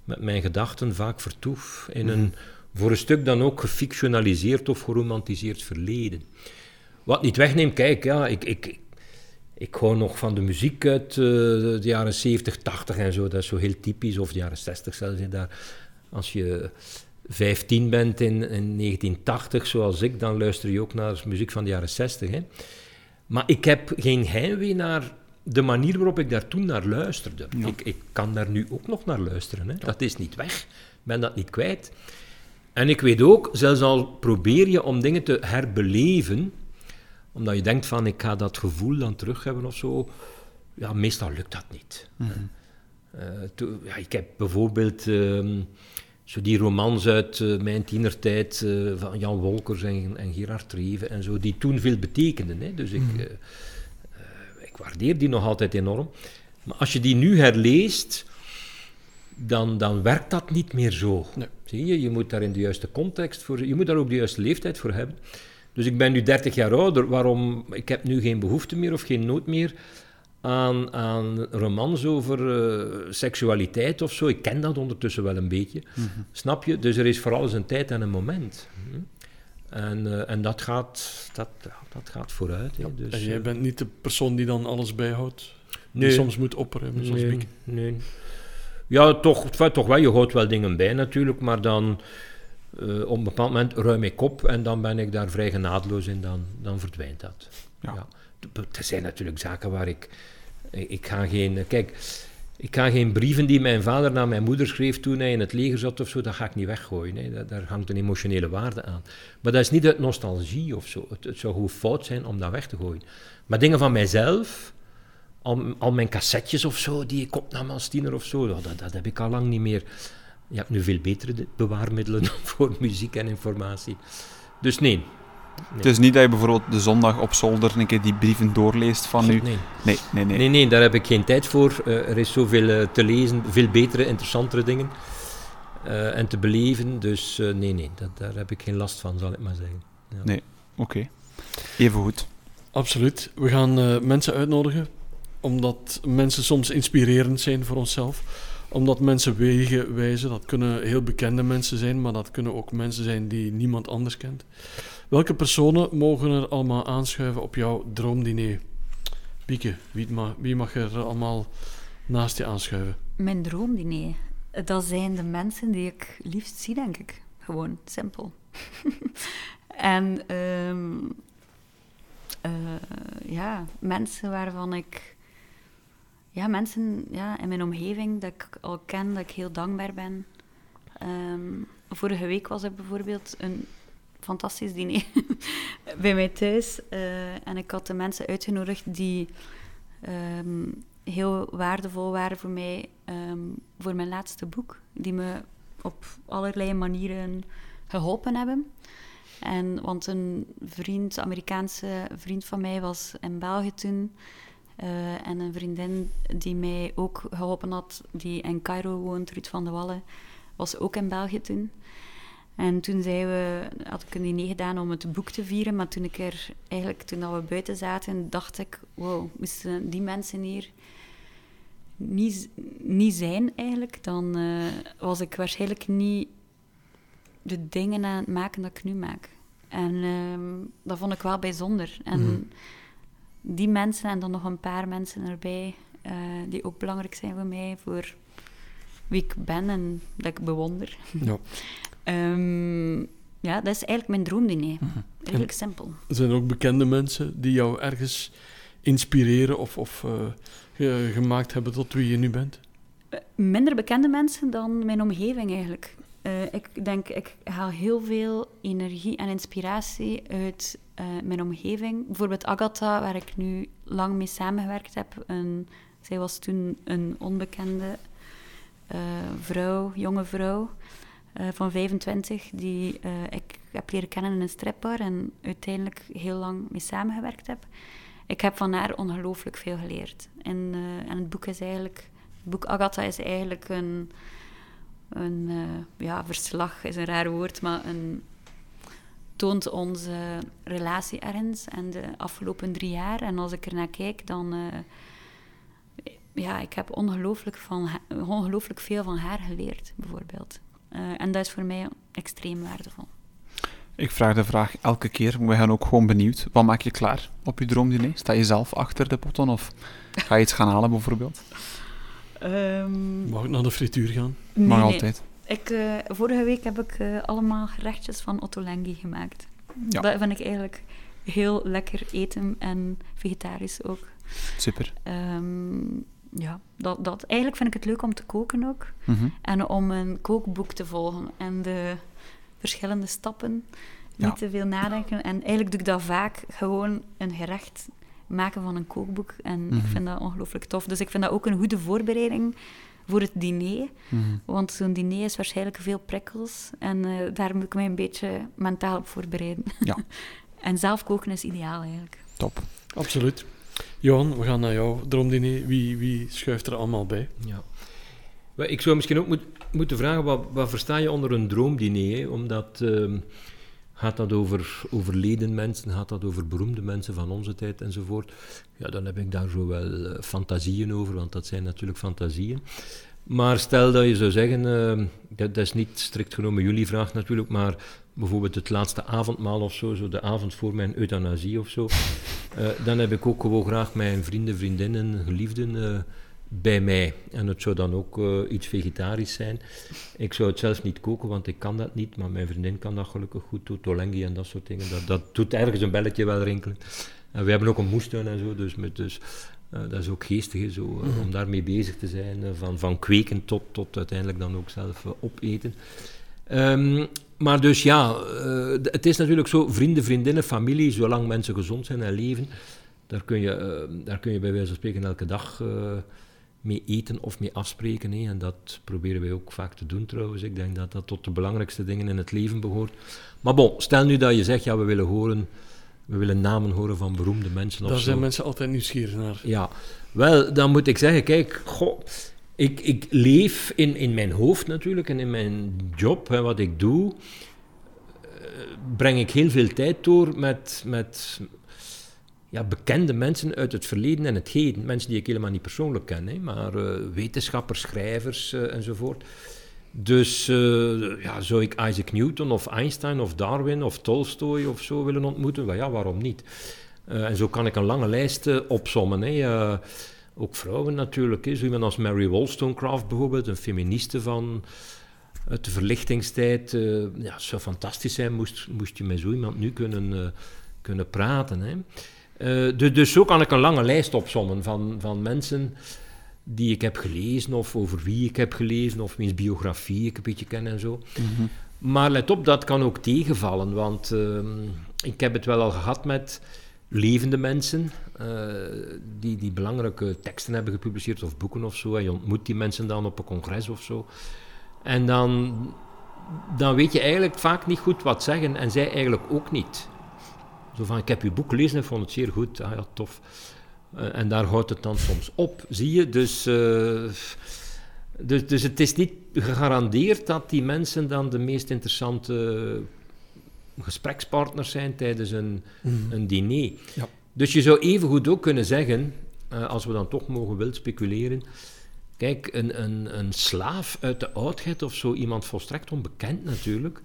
[SPEAKER 4] met mijn gedachten vaak vertoef in een, voor een stuk dan ook gefictionaliseerd of geromantiseerd verleden. Wat niet wegneemt, kijk, ja, ik, ik, ik hou nog van de muziek uit eh, de jaren 70, 80 en zo. Dat is zo heel typisch. Of de jaren 60 zelfs. Daar, als je 15 bent in, in 1980, zoals ik, dan luister je ook naar muziek van de jaren 60. Hè. Maar ik heb geen heimwee naar de manier waarop ik daar toen naar luisterde.
[SPEAKER 2] Ja.
[SPEAKER 4] Ik, ik kan daar nu ook nog naar luisteren. Hè. Dat is niet weg. Ik ben dat niet kwijt. En ik weet ook, zelfs al probeer je om dingen te herbeleven, omdat je denkt van ik ga dat gevoel dan terug hebben of zo, ja, meestal lukt dat niet. Eh, to- ja, ik heb bijvoorbeeld ehm, zo die romans uit eh, mijn tienertijd eh, van Jan Wolkers en, en Gerard Treven en zo, die toen veel betekenden. Hè. Dus ik, eh, eh, ik waardeer die nog altijd enorm. Maar als je die nu herleest, dan, dan werkt dat niet meer zo.
[SPEAKER 1] Nee.
[SPEAKER 4] Zie je, je moet daar in de juiste context voor, je moet daar ook de juiste leeftijd voor hebben. Dus ik ben nu 30 jaar ouder, waarom, ik heb nu geen behoefte meer of geen nood meer aan, aan romans over eh, seksualiteit of zo. Ik ken dat ondertussen wel een beetje. Snap je? Dus er is voor alles een tijd en een moment. Hm. En, eh, en dat, gaat, dat, dat gaat vooruit. Dus,
[SPEAKER 1] en jij
[SPEAKER 4] eh,
[SPEAKER 1] bent niet de persoon die dan alles bijhoudt? Die soms moet opruimen, zoals
[SPEAKER 4] nee, nee. Ja, toch, toch wel. Je houdt wel dingen bij natuurlijk, maar dan eh, op een bepaald moment ruim ik op en dan ben ik daar vrij genadeloos in, dan, dan verdwijnt dat.
[SPEAKER 2] Ja.
[SPEAKER 4] Er zijn natuurlijk zaken waar ik... Ik ga geen... Kijk, ik ga geen brieven die mijn vader naar mijn moeder schreef toen hij in het leger zat of zo, dat ga ik niet weggooien. Daar, daar hangt een emotionele waarde aan. Maar dat is niet uit nostalgie of zo. Het, het zou gewoon fout zijn om dat weg te gooien. Maar dingen van mijzelf, al, al mijn cassettes of zo, die ik opnam als tiener of zo, dat, dat heb ik al lang niet meer. Je hebt nu veel betere de- bewaarmiddelen voor muziek en informatie. Dus nee.
[SPEAKER 2] Het is niet dat je bijvoorbeeld de zondag op zolder een keer die brieven doorleest van nu.
[SPEAKER 4] nee.
[SPEAKER 2] Nee, nee, nee.
[SPEAKER 4] Nee, nee, daar heb ik geen tijd voor. Eh, er is zoveel eh, te lezen, veel betere, interessantere dingen eh, en te beleven. Dus eh, nee, nee, dat, daar heb ik geen last van, zal ik maar zeggen. Ja.
[SPEAKER 2] Nee. Oké. Even goed.
[SPEAKER 1] Absoluut. We gaan eh, mensen uitnodigen, omdat mensen soms inspirerend zijn voor onszelf. Omdat mensen wegen wijzen. Dat kunnen heel bekende mensen zijn, maar dat kunnen ook mensen zijn die niemand anders kent. Welke personen mogen er allemaal aanschuiven op jouw droomdiner? Bieke, wie, wie mag er allemaal naast je aanschuiven?
[SPEAKER 3] Mijn droomdiner, dat zijn de mensen die ik liefst zie, denk ik. Gewoon, simpel. en ehm, eh, ja, mensen waarvan ik... Ja, mensen ja, in mijn omgeving dat ik al ken, dat ik heel dankbaar ben. Ehm, vorige week was er bijvoorbeeld een fantastisch diner bij mij thuis. eh, en ik had de mensen uitgenodigd die ehm, heel waardevol waren voor mij ehm, voor mijn laatste boek. Die me op allerlei manieren geholpen hebben. En, want een vriend, Amerikaanse vriend van mij, was in België toen. Eh, en een vriendin die mij ook geholpen had, die in Cairo woont, Ruud van de Wallen, was ook in België toen. En toen zijn we, had ik een diner gedaan om het boek te vieren, maar toen ik er eigenlijk, toen we buiten zaten, dacht ik, wow, moesten die mensen hier niet, niet zijn eigenlijk, dan eh, was ik waarschijnlijk niet de dingen aan het maken dat ik nu maak. En ehm, dat vond ik wel bijzonder. En
[SPEAKER 1] Mhm.
[SPEAKER 3] Die mensen en dan nog een paar mensen erbij, eh, die ook belangrijk zijn voor mij, voor wie ik ben en dat ik bewonder.
[SPEAKER 1] Ja.
[SPEAKER 3] Ehm, ja, dat is eigenlijk mijn droomdiner. Eigenlijk simpel.
[SPEAKER 1] Er zijn ook bekende mensen die jou ergens inspireren of, of eh, ge- gemaakt hebben tot wie je nu bent?
[SPEAKER 3] Eh, minder bekende mensen dan mijn omgeving eigenlijk. Ik denk, ik haal heel veel energie en inspiratie uit eh, mijn omgeving. Bijvoorbeeld Agatha, waar ik nu lang mee samengewerkt heb. Een, zij was toen een onbekende eh, vrouw, jonge vrouw eh, van 25, die ik heb leren kennen in een stripbar en uiteindelijk heel lang mee samengewerkt heb. Ik heb van haar ongelooflijk veel geleerd. En, en het boek is eigenlijk het boek Agatha is eigenlijk een, een ja, verslag is een raar woord, maar een, toont onze relatie ergens en de afgelopen drie jaar. En als ik er naar kijk, dan... eh, ja, ik heb ongelooflijk, van ongelooflijk veel van haar geleerd, bijvoorbeeld. Eh, en dat is voor mij extreem waardevol.
[SPEAKER 2] Ik vraag de vraag elke keer, we gaan ook gewoon benieuwd. Wat maak je klaar op je droomdiner? Sta je zelf achter de potten of ga je iets gaan halen bijvoorbeeld?
[SPEAKER 3] Ehm,
[SPEAKER 1] Mag ik naar de frituur gaan?
[SPEAKER 3] nee,
[SPEAKER 2] Mag
[SPEAKER 3] nee.
[SPEAKER 2] altijd.
[SPEAKER 3] Ik, eh, vorige week heb ik eh, allemaal gerechtjes van Ottolenghi gemaakt.
[SPEAKER 2] Ja.
[SPEAKER 3] Dat vind ik eigenlijk heel lekker eten en vegetarisch ook.
[SPEAKER 2] Super.
[SPEAKER 3] Ehm, ja, dat, dat, eigenlijk vind ik het leuk om te koken ook.
[SPEAKER 2] Mhm.
[SPEAKER 3] En om een kookboek te volgen en de verschillende stappen.
[SPEAKER 2] Ja.
[SPEAKER 3] Niet te veel nadenken. En eigenlijk doe ik dat vaak gewoon een gerecht maken van een kookboek. En ik
[SPEAKER 2] Mhm.
[SPEAKER 3] vind dat ongelooflijk tof. Dus ik vind dat ook een goede voorbereiding voor het diner.
[SPEAKER 2] Mhm.
[SPEAKER 3] Want zo'n diner is waarschijnlijk veel prikkels. En eh, daar moet ik mij een beetje mentaal op voorbereiden.
[SPEAKER 2] Ja.
[SPEAKER 3] en zelf koken is ideaal eigenlijk.
[SPEAKER 2] Top.
[SPEAKER 1] Absoluut. Johan, we gaan naar jouw droomdiner. Wie, wie schuift er allemaal bij?
[SPEAKER 4] Ja. Ik zou misschien ook moet- moeten vragen, wat, wat versta je onder een droomdiner? Omdat, ehm, gaat dat over overleden mensen, gaat dat over beroemde mensen van onze tijd enzovoort? Ja, dan heb ik daar zo wel eh, fantasieën over, want dat zijn natuurlijk fantasieën. Maar stel dat je zou zeggen, ehm, dat, dat is niet strikt genomen jullie vraag natuurlijk, maar bijvoorbeeld het laatste avondmaal of zo, zo de avond voor mijn euthanasie of zo, eh, dan heb ik ook gewoon graag mijn vrienden, vriendinnen, geliefden eh, bij mij. En het zou dan ook eh, iets vegetarisch zijn. Ik zou het zelf niet koken, want ik kan dat niet, maar mijn vriendin kan dat gelukkig goed, tolengi en dat soort dingen. Dat, dat doet ergens een belletje wel rinkelen. En we hebben ook een moestuin en zo, dus, met, dus eh, dat is ook geestig, hè, zo, eh, om daarmee bezig te zijn, van, van kweken tot, tot uiteindelijk dan ook zelf opeten. Ehm, maar dus ja, het is natuurlijk zo, vrienden, vriendinnen, familie, zolang mensen gezond zijn en leven, daar kun je, daar kun je bij wijze van spreken elke dag mee eten of mee afspreken. Hè. En dat proberen wij ook vaak te doen trouwens. Ik denk dat dat tot de belangrijkste dingen in het leven behoort. Maar bon, stel nu dat je zegt, ja, we willen horen, we willen namen horen van beroemde mensen of
[SPEAKER 1] Daar
[SPEAKER 4] zo.
[SPEAKER 1] zijn mensen altijd nieuwsgierig naar.
[SPEAKER 4] Ja, wel, dan moet ik zeggen, kijk, goh, ik, ik leef in, in mijn hoofd natuurlijk en in mijn job, hè, wat ik doe, eh, breng ik heel veel tijd door met, met ja, bekende mensen uit het verleden en het heden. Mensen die ik helemaal niet persoonlijk ken, hè, maar eh, wetenschappers, schrijvers eh, enzovoort. Dus eh, ja, zou ik Isaac Newton of Einstein of Darwin of Tolstoy of zo willen ontmoeten? Wel ja, waarom niet? En zo kan ik een lange lijst opsommen. Hè. Ook vrouwen natuurlijk. Hè. Zo iemand als Mary Wollstonecraft bijvoorbeeld, een feministe van uit de verlichtingstijd. ja, zou fantastisch zijn moest, moest je met zo iemand nu kunnen, kunnen praten. Hè. Eh, dus, dus zo kan ik een lange lijst opsommen van, van mensen die ik heb gelezen of over wie ik heb gelezen of wiens biografie ik een beetje ken en zo.
[SPEAKER 2] Mhm.
[SPEAKER 4] Maar let op, dat kan ook tegenvallen, want ehm, ik heb het wel al gehad met levende mensen eh, die, die belangrijke teksten hebben gepubliceerd of boeken of zo. En je ontmoet die mensen dan op een congres of zo. En dan, dan weet je eigenlijk vaak niet goed wat zeggen en zij eigenlijk ook niet. Zo van, ik heb uw boek gelezen en vond het zeer goed. Ah ja, tof. Eh, en daar houdt het dan soms op, zie je. Dus, eh, dus, dus het is niet gegarandeerd dat die mensen dan de meest interessante gesprekspartners zijn tijdens een, een diner.
[SPEAKER 1] Ja.
[SPEAKER 4] Dus je zou evengoed ook kunnen zeggen, eh, als we dan toch mogen wild speculeren, kijk, een, een, een slaaf uit de oudheid of zo, iemand volstrekt onbekend natuurlijk,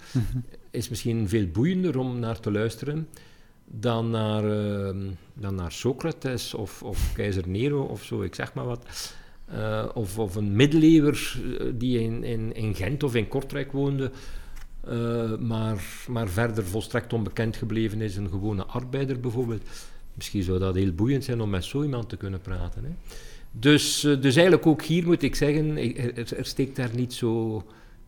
[SPEAKER 4] is misschien veel boeiender om naar te luisteren dan naar, ehm, dan naar Socrates of, of keizer Nero of zo, ik zeg maar wat. Eh, of, of een middeleeuwer eh, die in, in, in Gent of in Kortrijk woonde, eh, maar, maar verder volstrekt onbekend gebleven is, een gewone arbeider bijvoorbeeld. Misschien zou dat heel boeiend zijn om met zo iemand te kunnen praten. Hè. Dus, dus eigenlijk ook hier moet ik zeggen, er, er steekt daar niet zo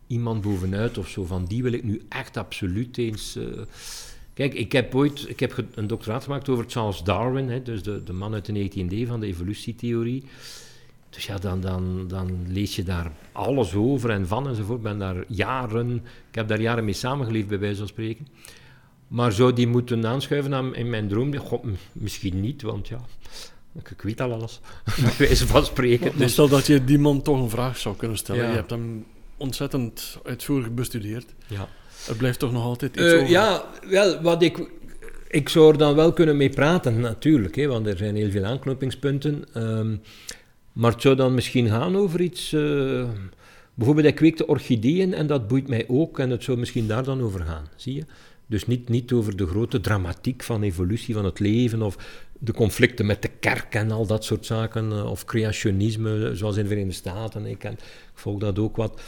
[SPEAKER 4] iemand bovenuit of zo, van die wil ik nu echt absoluut eens... Kijk, ik heb ooit ik heb een doctoraat gemaakt over Charles Darwin, hè, dus de, de man uit de 19e eeuw van de evolutietheorie. Dus ja, dan, dan, dan lees je daar alles over en van enzovoort. Ik ben daar jaren, ik heb daar jaren mee samengeleefd, bij wijze van spreken. Maar zou die moeten aanschuiven aan, in mijn droom? God, misschien niet, want ja, ik, weet al alles, bij wijze van spreken.
[SPEAKER 1] Maar stel dat je die man toch een vraag zou kunnen stellen.
[SPEAKER 4] Ja.
[SPEAKER 1] Je hebt hem ontzettend uitvoerig bestudeerd.
[SPEAKER 4] Ja.
[SPEAKER 1] Er blijft toch nog altijd iets
[SPEAKER 4] Eh,
[SPEAKER 1] over.
[SPEAKER 4] ja, wel, wat ik... Ik zou er dan wel kunnen mee praten, natuurlijk, hè, want er zijn heel veel aanknopingspunten. Ehm, maar het zou dan misschien gaan over iets... eh, bijvoorbeeld, ik kweekte orchideeën en dat boeit mij ook en het zou misschien daar dan over gaan, zie je? Dus niet, niet over de grote dramatiek van evolutie van het leven of de conflicten met de kerk en al dat soort zaken, eh, of creationisme, zoals in de Verenigde Staten. Ik, ik volg dat ook wat.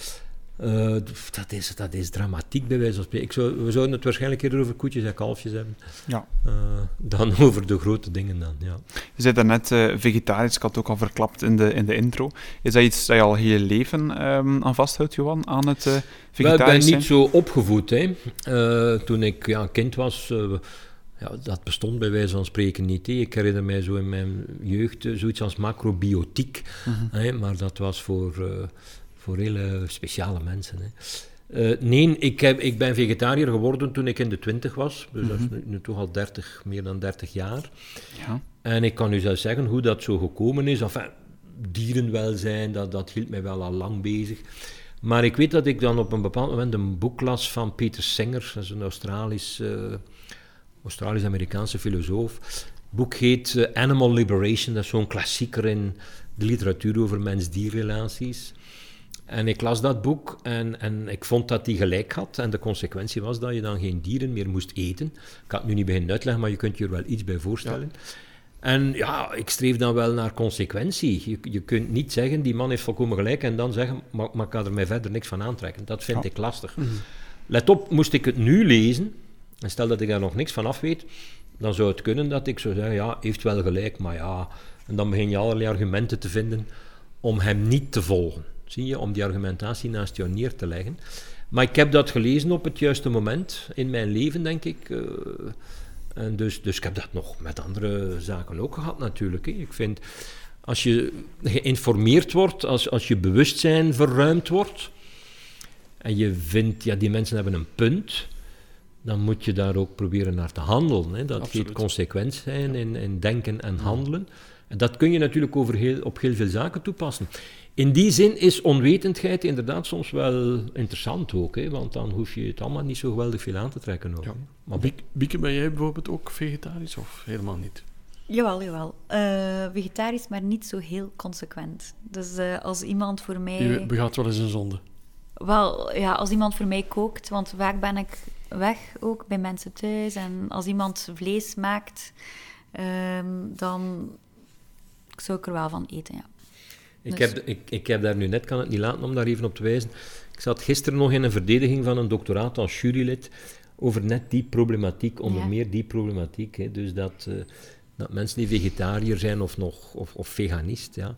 [SPEAKER 4] Uh, dat, is, dat is dramatiek bij wijze van spreken. Ik zou, we zouden het waarschijnlijk eerder over koetjes en kalfjes hebben.
[SPEAKER 2] Ja.
[SPEAKER 4] Uh, dan over de grote dingen dan, ja.
[SPEAKER 2] Je zei daarnet uh, vegetarisch, ik had het ook al verklapt in de, in de intro. Is dat iets dat je al heel je leven um, aan vasthoudt, Johan, aan het uh, vegetarisch
[SPEAKER 4] ik ben niet zo opgevoed. Hè. toen ik ja, kind was, ja, dat bestond bij wijze van spreken niet. Ik herinner mij zo in mijn jeugd zoiets als macrobiotiek. Mm -hmm. hè, maar dat was voor voor hele speciale mensen. Hè. Uh, nee, ik, heb, ik ben vegetariër geworden toen ik in de twintig was. Dus mm -hmm. dat is nu, nu, toch al 30, meer dan 30 jaar.
[SPEAKER 2] Ja.
[SPEAKER 4] En ik kan u zelfs zeggen hoe dat zo gekomen is. Enfin, dierenwelzijn, dat, dat hield mij wel al lang bezig. Maar ik weet dat ik dan op een bepaald moment een boek las van Peter Singer, dat is een Australisch, uh, Australisch-Amerikaanse filosoof. Het boek heet uh, Animal Liberation, dat is zo'n klassieker in de literatuur over mens-dierrelaties. En ik las dat boek en, en ik vond dat hij gelijk had. En de consequentie was dat je dan geen dieren meer moest eten. Ik ga het nu niet beginnen uitleggen, maar je kunt je er wel iets bij voorstellen. Ja. En ja, ik streef dan wel naar consequentie. Je, je kunt niet zeggen, die man heeft volkomen gelijk, en dan zeggen, maar, maar ik kan er mij verder niks van aantrekken. Dat vind
[SPEAKER 2] Ja.
[SPEAKER 4] ik lastig.
[SPEAKER 1] Mhm.
[SPEAKER 4] Let op, moest ik het nu lezen, en stel dat ik daar nog niks van af weet, dan zou het kunnen dat ik zou zeggen, ja, heeft wel gelijk, maar ja. En dan begin je allerlei argumenten te vinden om hem niet te volgen. Zie je, om die argumentatie naast jou neer te leggen. Maar ik heb dat gelezen op het juiste moment in mijn leven, denk ik. eh, en dus, dus ik heb dat nog met andere zaken ook gehad, natuurlijk. hè. Ik vind, als je geïnformeerd wordt, als, als je bewustzijn verruimd wordt, en je vindt, ja, die mensen hebben een punt, dan moet je daar ook proberen naar te handelen. Hè. Dat
[SPEAKER 1] Absoluut.
[SPEAKER 4] consequent zijn in, in denken en handelen. En dat kun je natuurlijk over heel, op heel veel zaken toepassen. In die zin is onwetendheid inderdaad soms wel interessant ook, hè, want dan hoef je het allemaal niet zo geweldig veel aan te trekken. Ook,
[SPEAKER 1] Ja.
[SPEAKER 4] Maar
[SPEAKER 1] Bieke, Bieke, ben jij bijvoorbeeld ook vegetarisch of helemaal niet?
[SPEAKER 3] Jawel, jawel. Eh, vegetarisch, maar niet zo heel consequent. Dus eh, als iemand voor mij...
[SPEAKER 1] Je begaat wel eens een zonde.
[SPEAKER 3] Wel, ja, als iemand voor mij kookt, want vaak ben ik weg ook bij mensen thuis. En als iemand vlees maakt, ehm, dan zou ik er wel van eten, ja.
[SPEAKER 4] Ik,
[SPEAKER 3] Dus-
[SPEAKER 4] heb, ik, ik heb daar nu net, kan het niet laten om daar even op te wijzen. Ik zat gisteren nog in een verdediging van een doctoraat als jurylid over net die problematiek, onder
[SPEAKER 3] Ja.
[SPEAKER 4] meer die problematiek. Hè. Dus dat, eh, dat mensen die vegetariër zijn of, nog, of, of veganist, ja,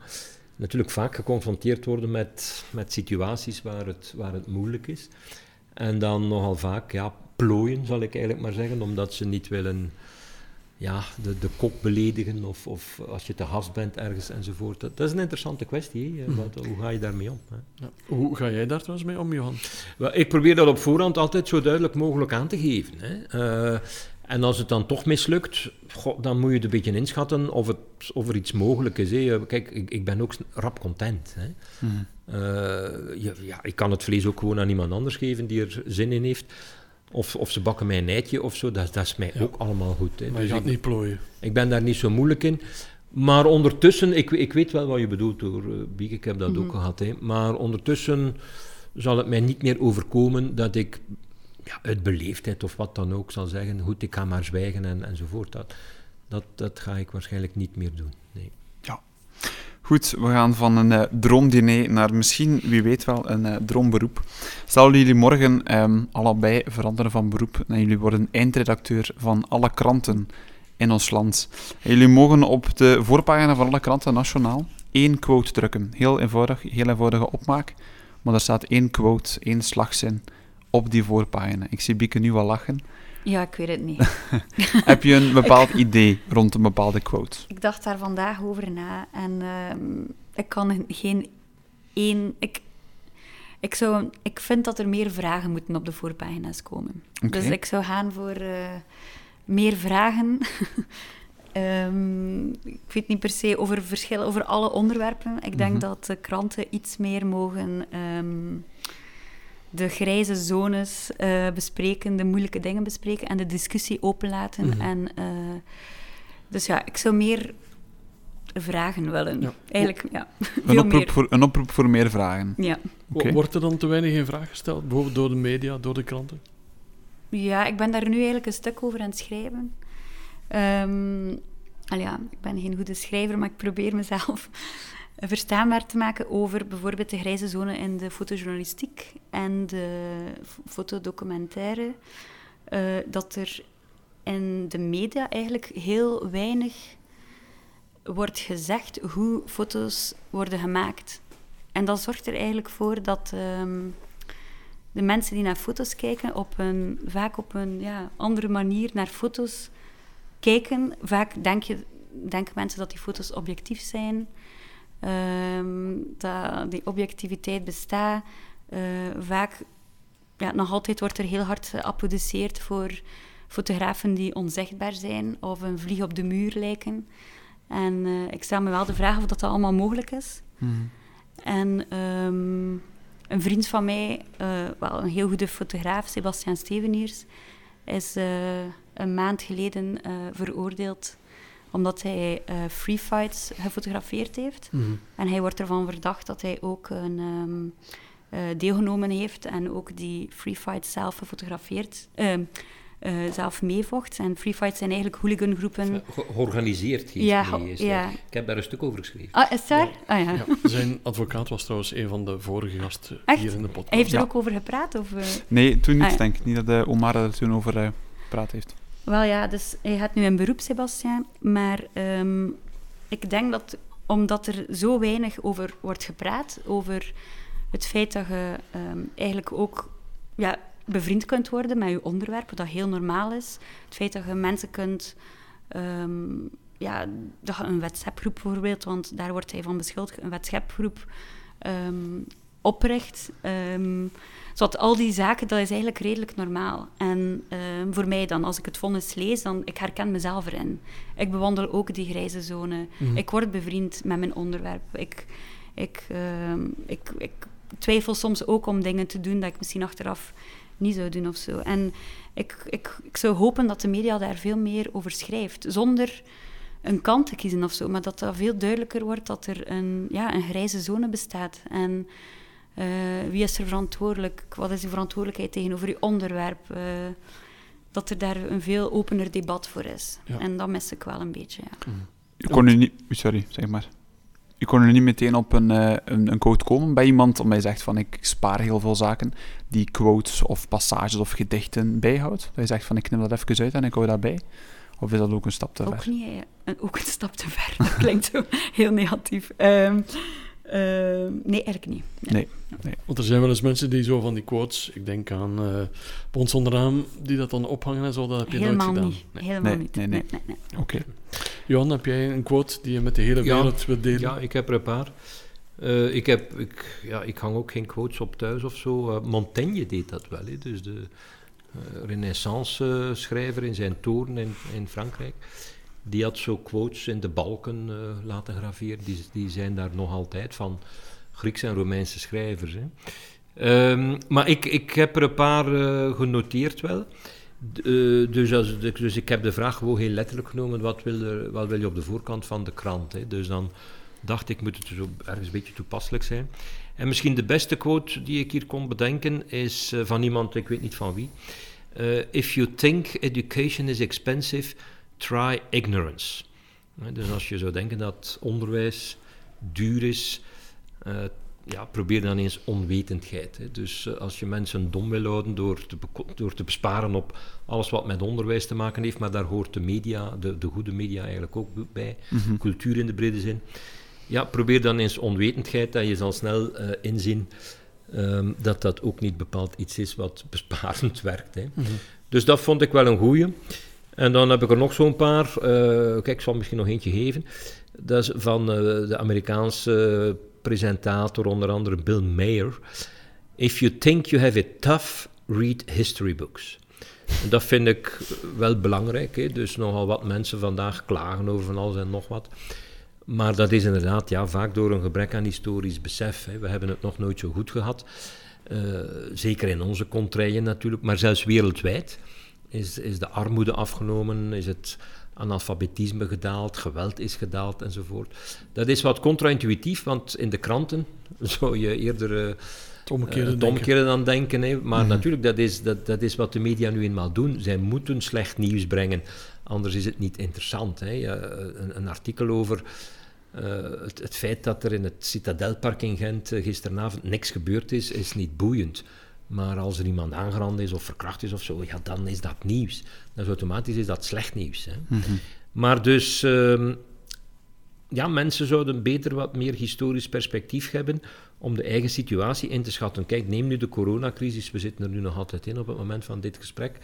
[SPEAKER 4] natuurlijk vaak geconfronteerd worden met, met situaties waar het, waar het moeilijk is. En dan nogal vaak ja, plooien, zal ik eigenlijk maar zeggen, omdat ze niet willen ja, de, de kop beledigen of, of als je te gast bent ergens enzovoort. Dat, dat is een interessante kwestie. Hè? Wat, hoe ga je daarmee om? Hè?
[SPEAKER 1] Ja. Hoe ga jij daar trouwens mee om, Johan?
[SPEAKER 4] Wel, ik probeer dat op voorhand altijd zo duidelijk mogelijk aan te geven. Hè. Eh, en als het dan toch mislukt, dan moet je het een beetje inschatten of, het, of er iets mogelijk is. Hè. Kijk, ik, ik ben ook rap content. Hè.
[SPEAKER 2] Mhm.
[SPEAKER 4] Eh, je- ja, ik kan het vlees ook gewoon aan iemand anders geven die er zin in heeft. Of, of ze bakken mij een eitje of zo, dat, dat is mij
[SPEAKER 1] Ja.
[SPEAKER 4] ook allemaal goed. Hè.
[SPEAKER 1] Maar je
[SPEAKER 4] Dus
[SPEAKER 1] gaat
[SPEAKER 4] ik,
[SPEAKER 1] niet plooien.
[SPEAKER 4] ik ben daar niet zo moeilijk in. Maar ondertussen, ik, ik weet wel wat je bedoelt hoor, eh, Biek, ik heb dat ook
[SPEAKER 3] Mhm.
[SPEAKER 4] gehad. Hè. Maar ondertussen zal het mij niet meer overkomen dat ik ja, uit beleefdheid of wat dan ook zal zeggen, goed, ik ga maar zwijgen en, enzovoort. Dat, dat, dat ga ik waarschijnlijk niet meer doen. Nee.
[SPEAKER 2] Goed, we gaan van een eh, droomdiner naar misschien, wie weet wel, een eh, droomberoep. Stel jullie morgen ehm, allebei veranderen van beroep en jullie worden eindredacteur van alle kranten in ons land. Jullie mogen op de voorpagina van alle kranten nationaal één quote drukken. Heel eenvoudig, heel eenvoudige opmaak, maar er staat één quote, één slagzin op die voorpagina. Ik zie Bieke nu al lachen.
[SPEAKER 3] Ja, ik weet het niet.
[SPEAKER 2] Heb je een bepaald idee rond een bepaalde quote?
[SPEAKER 3] Ik dacht daar vandaag over na en ehm, ik kan geen één. Ik, ik, zou, ik vind dat er meer vragen moeten op de voorpagina's komen. Dus ik zou gaan voor eh, meer vragen. Ehm, ik weet niet per se over verschillen, over alle onderwerpen. Ik denk
[SPEAKER 2] Mhm.
[SPEAKER 3] dat de kranten iets meer mogen ehm, de grijze zones eh, bespreken, de moeilijke dingen bespreken en de discussie openlaten.
[SPEAKER 1] Mhm.
[SPEAKER 3] En, eh, dus ja, ik zou meer vragen willen.
[SPEAKER 1] Ja.
[SPEAKER 3] Eigenlijk, ja.
[SPEAKER 2] Een
[SPEAKER 3] Veel
[SPEAKER 2] oproep,
[SPEAKER 3] meer.
[SPEAKER 2] voor, een oproep voor meer vragen.
[SPEAKER 3] Ja.
[SPEAKER 2] Oké.
[SPEAKER 1] Wordt er dan te weinig in vraag gesteld? Bijvoorbeeld door de media, door de kranten?
[SPEAKER 3] Ja, ik ben daar nu eigenlijk een stuk over aan het schrijven. Ehm, al ja, ik ben geen goede schrijver, maar ik probeer mezelf verstaanbaar te maken over bijvoorbeeld de grijze zone in de fotojournalistiek en de fotodocumentaire. Uh, dat er in de media eigenlijk heel weinig wordt gezegd hoe foto's worden gemaakt. En dat zorgt er eigenlijk voor dat um, de mensen die naar foto's kijken, op vaak op een ja, andere manier naar foto's kijken. Vaak denken mensen dat die foto's objectief zijn, um, dat die objectiviteit bestaat. Uh, vaak, ja, nog altijd wordt er heel hard geapplaudisseerd voor fotografen die onzichtbaar zijn of een vlieg op de muur lijken. En uh, ik stel me wel de vraag of dat, dat allemaal mogelijk is. Mm. En um, een vriend van mij, uh, wel een heel goede fotograaf, Sebastian Steveniers, is een maand geleden veroordeeld omdat hij free fights gefotografeerd heeft. Mm. En hij wordt ervan verdacht dat hij ook een um, deelgenomen heeft en ook die free fights zelf gefotografeerd ehm, uh, zelf meevocht. En free fights zijn eigenlijk hooligangroepen.
[SPEAKER 4] Georganiseerd heeft
[SPEAKER 3] ja, ja.
[SPEAKER 4] Ik heb daar een stuk over geschreven.
[SPEAKER 3] Ah, is daar?
[SPEAKER 1] Ja.
[SPEAKER 3] Ah, ja.
[SPEAKER 1] Zijn advocaat was trouwens een van de vorige gasten hier in de podcast.
[SPEAKER 3] Hij heeft er ook over gepraat? Of, uh...
[SPEAKER 2] Nee, toen niet, ah, denk ik. Niet dat uh, Omar er toen over uh, gepraat heeft.
[SPEAKER 3] Wel ja, dus hij gaat nu in beroep, Sebastiaan. Maar um, ik denk dat omdat er zo weinig over wordt gepraat, over het feit dat je um, eigenlijk ook ja, bevriend kunt worden met je onderwerp, wat heel normaal is. Het feit dat je mensen kunt... Um, ja, dat een WhatsApp-groep bijvoorbeeld, want daar wordt hij van beschuldigd, een WhatsApp-groep opricht. Um, zodat al die zaken, dat is eigenlijk redelijk normaal. En um, voor mij dan, als ik het vonnis lees, dan ik herken mezelf erin. Ik bewandel ook die grijze zone. Mm. Ik word bevriend met mijn onderwerp. Ik, ik, ik, ik twijfel soms ook om dingen te doen dat ik misschien achteraf niet zou doen of zo. En ik, ik, ik zou hopen dat de media daar veel meer over schrijft, zonder een kant te kiezen of zo, maar dat dat veel duidelijker wordt dat er een, ja, een grijze zone bestaat. En uh, wie is er verantwoordelijk? Wat is de verantwoordelijkheid tegenover je onderwerp? Uh, dat er daar een veel opener debat voor is. Ja. En dat mis ik wel een beetje. Ja.
[SPEAKER 2] Mm. Kon u niet... Sorry, zeg maar je kon er niet meteen op een, uh, een, een, quote komen bij iemand, omdat je zegt van ik spaar heel veel zaken, die quotes of passages of gedichten bijhoudt. Dat je zegt van ik neem dat even uit en ik hou daarbij. Of is dat ook een stap te
[SPEAKER 3] ook
[SPEAKER 2] ver?
[SPEAKER 3] Niet, ook een stap te ver. Dat klinkt zo heel negatief. Um, uh, nee, eigenlijk niet.
[SPEAKER 2] Nee. Nee,
[SPEAKER 1] Want er zijn wel eens mensen die zo van die quotes, ik denk aan uh, Pons onderaan, die dat dan ophangen en zo, dat heb je
[SPEAKER 3] Helemaal
[SPEAKER 1] nooit gedaan.
[SPEAKER 3] Niet. Nee. Helemaal niet.
[SPEAKER 2] Nee, nee.
[SPEAKER 3] nee
[SPEAKER 2] Oké. Okay.
[SPEAKER 1] Johan, heb jij een quote die je met de hele wereld
[SPEAKER 4] ja,
[SPEAKER 1] wilt delen?
[SPEAKER 4] Ja, ik heb er een paar. Uh, ik, heb, ik, ja, ik hang ook geen quotes op thuis of zo. Uh, Montaigne deed dat wel, hè, dus de renaissance-schrijver in zijn toren in, in Frankrijk. Die had zo quotes in de balken laten graveren. Die, die zijn daar nog altijd van Griekse en Romeinse schrijvers. Hè. Um, maar ik, ik heb er een paar uh, genoteerd wel. Uh, dus, dus ik heb de vraag gewoon heel letterlijk genomen: wat wil, er, wat wil je op de voorkant van de krant? Hè? Dus dan dacht ik, moet het dus ergens een beetje toepasselijk zijn. En misschien de beste quote die ik hier kon bedenken is van iemand, ik weet niet van wie. If you think education is expensive, try ignorance. dus als je zou denken dat onderwijs duur is, uh, ja, probeer dan eens onwetendheid. Hè. Dus uh, als je mensen dom wil houden door te, door te besparen op alles wat met onderwijs te maken heeft, maar daar hoort de media, de, de goede media eigenlijk ook bij, mm -hmm. cultuur in de brede zin. Ja, probeer dan eens onwetendheid, dat je zal snel uh, inzien um, dat dat ook niet bepaald iets is wat besparend werkt. Hè. Mm -hmm. Dus dat vond ik wel een goeie. En dan heb ik er nog zo'n paar. kijk, ik zal misschien nog eentje geven. Dat is van de Amerikaanse presentator, onder andere Bill Mayer. If you think you have it tough, read history books. En dat vind ik wel belangrijk. Hè? Dus nogal wat mensen vandaag klagen over van alles en nog wat. Maar dat is inderdaad ja, vaak door een gebrek aan historisch besef. Hè. We hebben het nog nooit zo goed gehad. Zeker in onze contraien natuurlijk, maar zelfs wereldwijd is, is de armoede afgenomen, is het analfabetisme gedaald, geweld is gedaald enzovoort. Dat is wat contra-intuïtief, want in de kranten zou je eerder uh,
[SPEAKER 1] Het omgekeerde
[SPEAKER 4] het
[SPEAKER 1] denken.
[SPEAKER 4] dan denken. Hè. Maar
[SPEAKER 2] Mhm.
[SPEAKER 4] natuurlijk, dat is, dat, dat is wat de media nu eenmaal doen. Zij moeten slecht nieuws brengen, anders is het niet interessant. Hè. Een, een artikel over eh, het, het feit dat er in het Citadelpark in Gent gisteravond niks gebeurd is, is niet boeiend. Maar als er iemand aangerand is of verkracht is of zo, ja, dan is dat nieuws. Dus automatisch is dat slecht nieuws. Hè.
[SPEAKER 2] Mhm.
[SPEAKER 4] Maar dus, ehm, ja, mensen zouden beter wat meer historisch perspectief hebben om de eigen situatie in te schatten. Kijk, neem nu de coronacrisis, we zitten er nu nog altijd in op het moment van dit gesprek.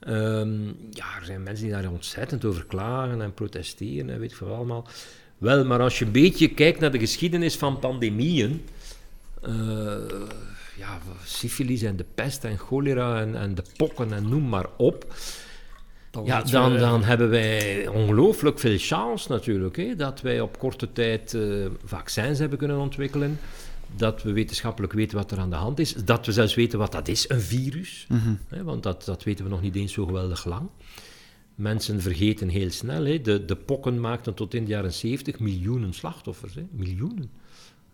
[SPEAKER 4] Ehm, ja, er zijn mensen die daar ontzettend over klagen en protesteren en weet ik veel allemaal. Wel, maar als je een beetje kijkt naar de geschiedenis van pandemieën, eh, ja, syfilis en de pest en cholera en, en de pokken en noem maar op,
[SPEAKER 1] Dat
[SPEAKER 4] ja, dan,
[SPEAKER 1] wij
[SPEAKER 4] dan hebben wij ongelooflijk veel chance natuurlijk. Hè, dat wij op korte tijd eh, vaccins hebben kunnen ontwikkelen. Dat we wetenschappelijk weten wat er aan de hand is. Dat we zelfs weten wat dat is, een virus.
[SPEAKER 2] Mhm.
[SPEAKER 4] Hè, want dat, dat weten we nog niet eens zo geweldig lang. Mensen vergeten heel snel. Hè. De, de pokken maakten tot in de jaren 70 miljoenen slachtoffers. Hè. Miljoenen.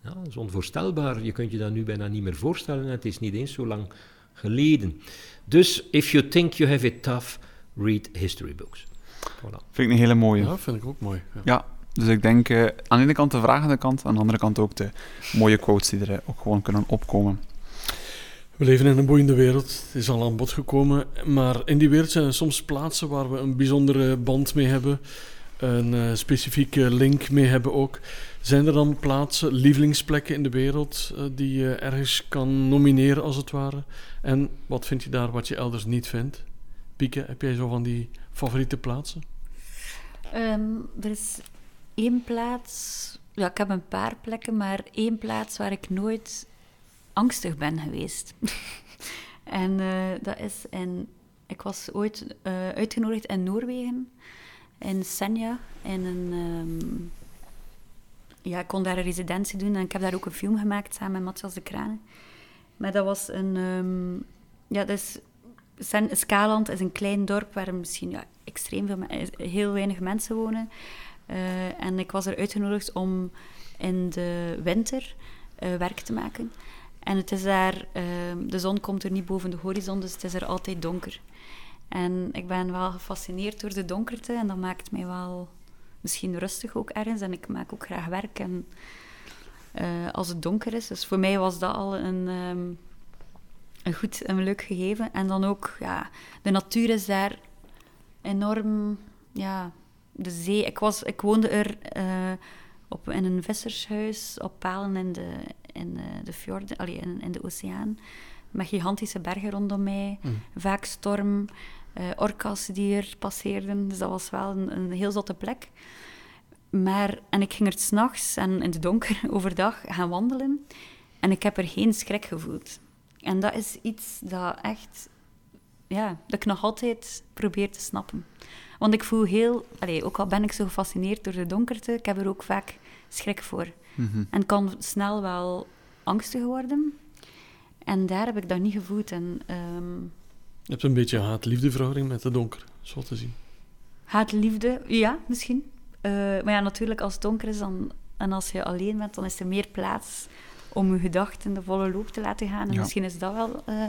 [SPEAKER 4] Ja, dat is onvoorstelbaar. Je kunt je dat nu bijna niet meer voorstellen. Het is niet eens zo lang geleden. Dus, if you think you have it tough, read history books. Voilà.
[SPEAKER 2] Vind ik een hele mooie.
[SPEAKER 1] Ja, vind ik ook mooi. Ja.
[SPEAKER 2] Ja, dus ik denk eh, aan de ene kant de vragende kant, aan de andere kant ook de mooie quotes die er eh, ook gewoon kunnen opkomen.
[SPEAKER 1] We leven in een boeiende wereld, het is al aan bod gekomen. Maar in die wereld zijn er soms plaatsen waar we een bijzondere band mee hebben. Een eh, specifieke link mee hebben ook. Zijn er dan plaatsen, lievelingsplekken in de wereld eh, die je ergens kan nomineren als het ware? En wat vind je daar wat je elders niet vindt? Pieke, heb jij zo van die favoriete plaatsen?
[SPEAKER 3] Ehm, er is één plaats, ja, ik heb een paar plekken, maar één plaats waar ik nooit angstig ben geweest. en eh, dat is in, ik was ooit eh, uitgenodigd in Noorwegen, in Senja, in een, ehm, ja, ik kon daar een residentie doen en ik heb daar ook een film gemaakt samen met Matthias de Kranen. Maar dat was een, ehm, ja, Sen- Skaland is een klein dorp waar misschien ja, extreem veel, me- heel weinig mensen wonen. Eh, en ik was er uitgenodigd om in de winter eh, werk te maken. En het is daar, ehm, de zon komt er niet boven de horizon, dus het is er altijd donker. En ik ben wel gefascineerd door de donkerte en dat maakt mij wel misschien rustig ook ergens. En ik maak ook graag werk en, eh, als het donker is. Dus voor mij was dat al een, ehm, een goed en leuk gegeven. En dan ook, ja, de natuur is daar enorm, ja, de zee. Ik, was, ik woonde er eh, op, in een vissershuis op palen in de, in de, de fjorden, allee, in, in de oceaan. Met gigantische bergen rondom mij.
[SPEAKER 1] Mm.
[SPEAKER 3] Vaak storm, eh orka's die er passeerden. Dus dat was wel een, een heel zotte plek. Maar, en ik ging er s'nachts en in het donker overdag gaan wandelen. En ik heb er geen schrik gevoeld. En dat is iets dat echt, ja, dat ik nog altijd probeer te snappen. Want ik voel heel, allee, ook al ben ik zo gefascineerd door de donkerte, ik heb er ook vaak schrik voor.
[SPEAKER 2] Mhm.
[SPEAKER 3] En kan snel wel angstig worden. En daar heb ik dat niet gevoeld. En ehm,
[SPEAKER 1] Je hebt een beetje een haat-liefde verhouding met de donker, zo te zien.
[SPEAKER 3] haat, liefde, ja, misschien. Eh, maar ja, natuurlijk, als het donker is dan, en als je alleen bent, dan is er meer plaats om je gedachten de volle loop te laten gaan. En
[SPEAKER 2] Ja.
[SPEAKER 3] misschien is dat wel eh,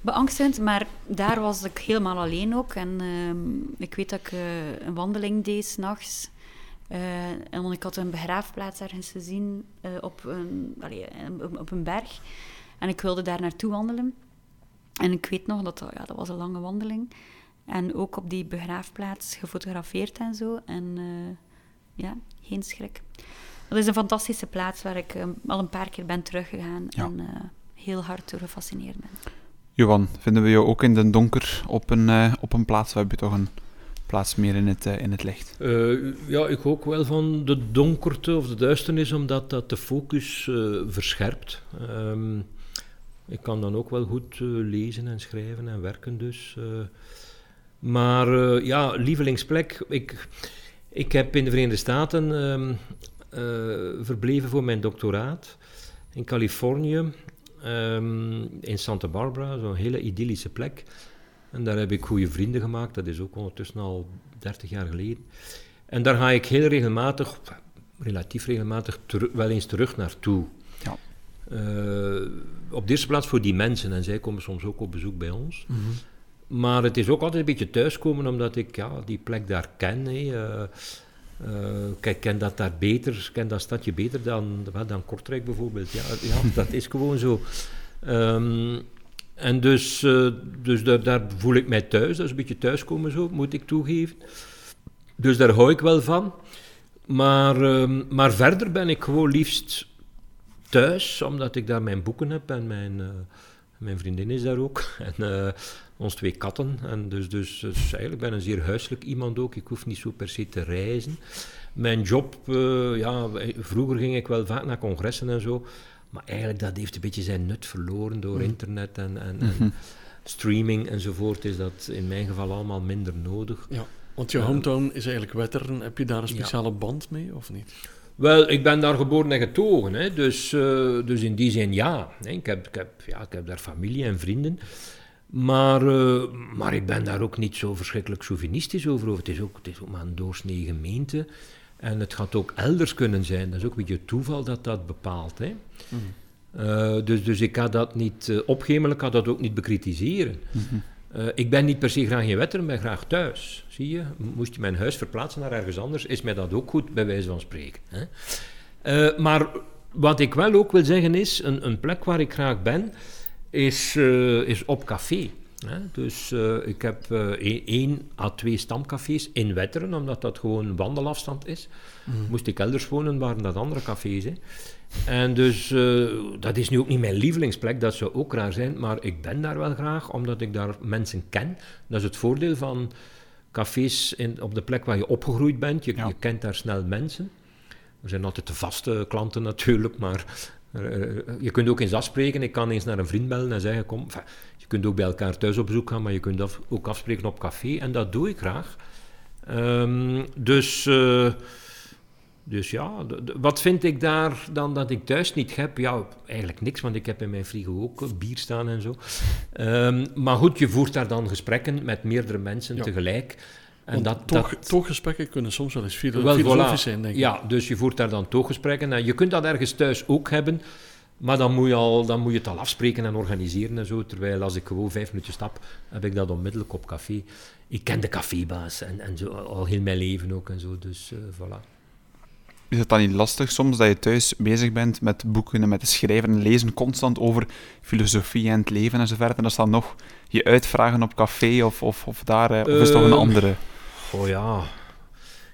[SPEAKER 3] beangstigend, maar daar was ik helemaal alleen ook. En ehm, ik weet dat ik eh, een wandeling deed s'nachts. Eh en ik had een begraafplaats ergens gezien eh, op, een, allee, op, op een berg. En ik wilde daar naartoe wandelen. En ik weet nog dat dat, ja, dat was een lange wandeling. En ook op die begraafplaats gefotografeerd en zo. En eh, ja, geen schrik. Dat is een fantastische plaats waar ik eh, al een paar keer ben teruggegaan
[SPEAKER 2] Ja.
[SPEAKER 3] en eh, heel hard door gefascineerd ben.
[SPEAKER 2] Johan, vinden we jou ook in den donker op een, eh, op een plaats? We hebben toch een plaats meer in het, in het licht.
[SPEAKER 4] Eh, ja, ik ook wel van de donkerte of de duisternis, omdat dat de focus eh, verscherpt. Ehm, ik kan dan ook wel goed eh, lezen en schrijven en werken dus. eh. maar eh, ja, lievelingsplek. Ik, ik heb in de Verenigde Staten ehm, eh, verbleven voor mijn doctoraat in Californië, ehm, in Santa Barbara, zo'n hele idyllische plek. En daar heb ik goede vrienden gemaakt, dat is ook ondertussen al 30 jaar geleden. En daar ga ik heel regelmatig, relatief regelmatig, wel eens terug naartoe.
[SPEAKER 2] Ja.
[SPEAKER 4] Eh, op de eerste plaats voor die mensen, en zij komen soms ook op bezoek bij ons. Maar het is ook altijd een beetje thuiskomen, omdat ik ja, die plek daar ken. Hè. Eh, eh, kijk, ken dat daar beter, ken dat stadje beter dan, dan Kortrijk bijvoorbeeld. Ja, ja dat is gewoon zo. Ehm, en dus, dus daar, daar, voel ik mij thuis. Dat is een beetje thuiskomen zo, moet ik toegeven. Dus daar hou ik wel van. Maar, ehm, maar verder ben ik gewoon liefst thuis, omdat ik daar mijn boeken heb en mijn, uh, mijn vriendin is daar ook. En uh, ons twee katten. En dus, dus, dus, eigenlijk ben ik een zeer huiselijk iemand ook. Ik hoef niet zo per se te reizen. Mijn job, uh, ja, vroeger ging ik wel vaak naar congressen en zo. Maar eigenlijk dat heeft een beetje zijn nut verloren door mm. internet en, en, en mm -hmm. streaming enzovoort. Is dat in mijn geval allemaal minder nodig.
[SPEAKER 1] Ja. Want je hometown is eigenlijk Wetteren. Heb je daar een speciale band mee of niet?
[SPEAKER 4] Wel, ik ben daar geboren en getogen. Hè. Dus, uh, dus in die zin ja. Hè. Ik, heb, ik, heb, ja. ik heb daar familie en vrienden. Maar, uh, maar ik ben daar ook niet zo verschrikkelijk chauvinistisch over. Het is ook, het is ook maar een doorsnee gemeente. En het gaat ook elders kunnen zijn. Dat is ook een beetje toeval dat dat bepaalt. Hè. Mm. Uh, dus, dus ik ga dat niet opgemelen, ik ga dat ook niet bekritiseren. Mm -hmm. Uh, ik ben niet per se graag in Wetteren, maar graag thuis. Zie je? Moest je mijn huis verplaatsen naar ergens anders, is mij dat ook goed, bij wijze van spreken. Hè? Uh, maar wat ik wel ook wil zeggen is, een, een plek waar ik graag ben, is, uh, is op café. Hè? Dus ik heb één à twee stamcafés in Wetteren, omdat dat gewoon wandelafstand is. Mm. Moest ik elders wonen, waren dat andere cafés. Hè? En dus, uh, dat is nu ook niet mijn lievelingsplek, dat zou ook raar zijn, maar ik ben daar wel graag, omdat ik daar mensen ken. Dat is het voordeel van cafés in, op de plek waar je opgegroeid bent. Je, ja. je kent daar snel mensen. Er zijn altijd de vaste klanten natuurlijk, maar uh, je kunt ook eens afspreken. Ik kan eens naar een vriend bellen en zeggen, kom, kunt ook bij elkaar thuis op bezoek gaan, maar je kunt af, ook afspreken op café. En dat doe ik graag. Um, dus... Uh, dus ja, wat vind ik daar dan dat ik thuis niet heb? Ja, eigenlijk niks, want ik heb in mijn frigo ook bier staan en zo. Um, maar goed, je voert daar dan gesprekken met meerdere mensen ja. tegelijk.
[SPEAKER 1] En dat, toch, dat, tooggesprekken kunnen soms wel eens wel, filosofisch voilà. zijn, denk ik.
[SPEAKER 4] Ja, dus je voert daar dan tooggesprekken. En je kunt dat ergens thuis ook hebben, maar dan moet, je al, dan moet je het al afspreken en organiseren en zo. Terwijl als ik gewoon vijf minuutjes stap, heb ik dat onmiddellijk op café. Ik ken de cafébaas en, en zo, al heel mijn leven ook en zo, dus uh, voilà.
[SPEAKER 2] Is het dan niet lastig soms dat je thuis bezig bent met boeken en met schrijven en lezen constant over filosofie en het leven en zo verder? En dat is dan nog je uitvragen op café of, of, of daar, of is het toch een andere?
[SPEAKER 4] Oh ja.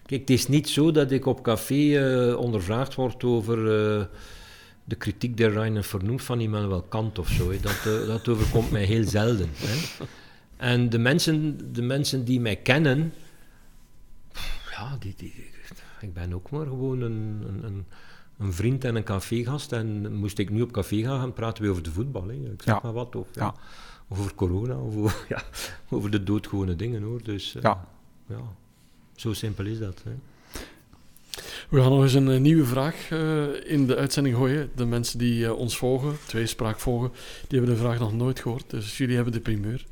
[SPEAKER 4] Kijk, het is niet zo dat ik op café uh, ondervraagd word over de kritiek der Reiner vernoemd van Immanuel Kant of zo. Hè. Dat, uh, dat overkomt mij heel zelden. Hè. En de mensen, de mensen die mij kennen, ja, die, die, ik ben ook maar gewoon een, een, een vriend en een cafégast. En moest ik nu op café gaan, gaan praten we over de voetbal. Hè. Ik zeg ja. maar wat. Of, ja. Over corona, of over, ja, over de doodgewone dingen hoor. Dus uh, ja. ja, zo simpel is dat. Hè.
[SPEAKER 1] We gaan nog eens een uh, nieuwe vraag uh, in de uitzending gooien. De mensen die uh, ons volgen, tweespraak volgen, die hebben de vraag nog nooit gehoord. Dus jullie hebben de primeur.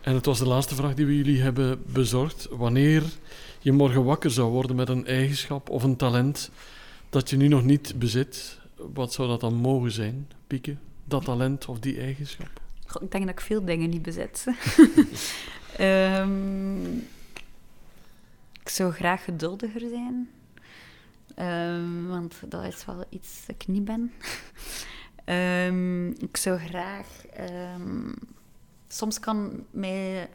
[SPEAKER 1] En het was de laatste vraag die we jullie hebben bezorgd. Wanneer je morgen wakker zou worden met een eigenschap of een talent dat je nu nog niet bezit, wat zou dat dan mogen zijn, Pieke? Dat talent of die eigenschap?
[SPEAKER 3] Ik denk dat ik veel dingen niet bezit. um, ik zou graag geduldiger zijn. Um, want dat is wel iets dat ik niet ben. um, ik zou graag... soms kan mij...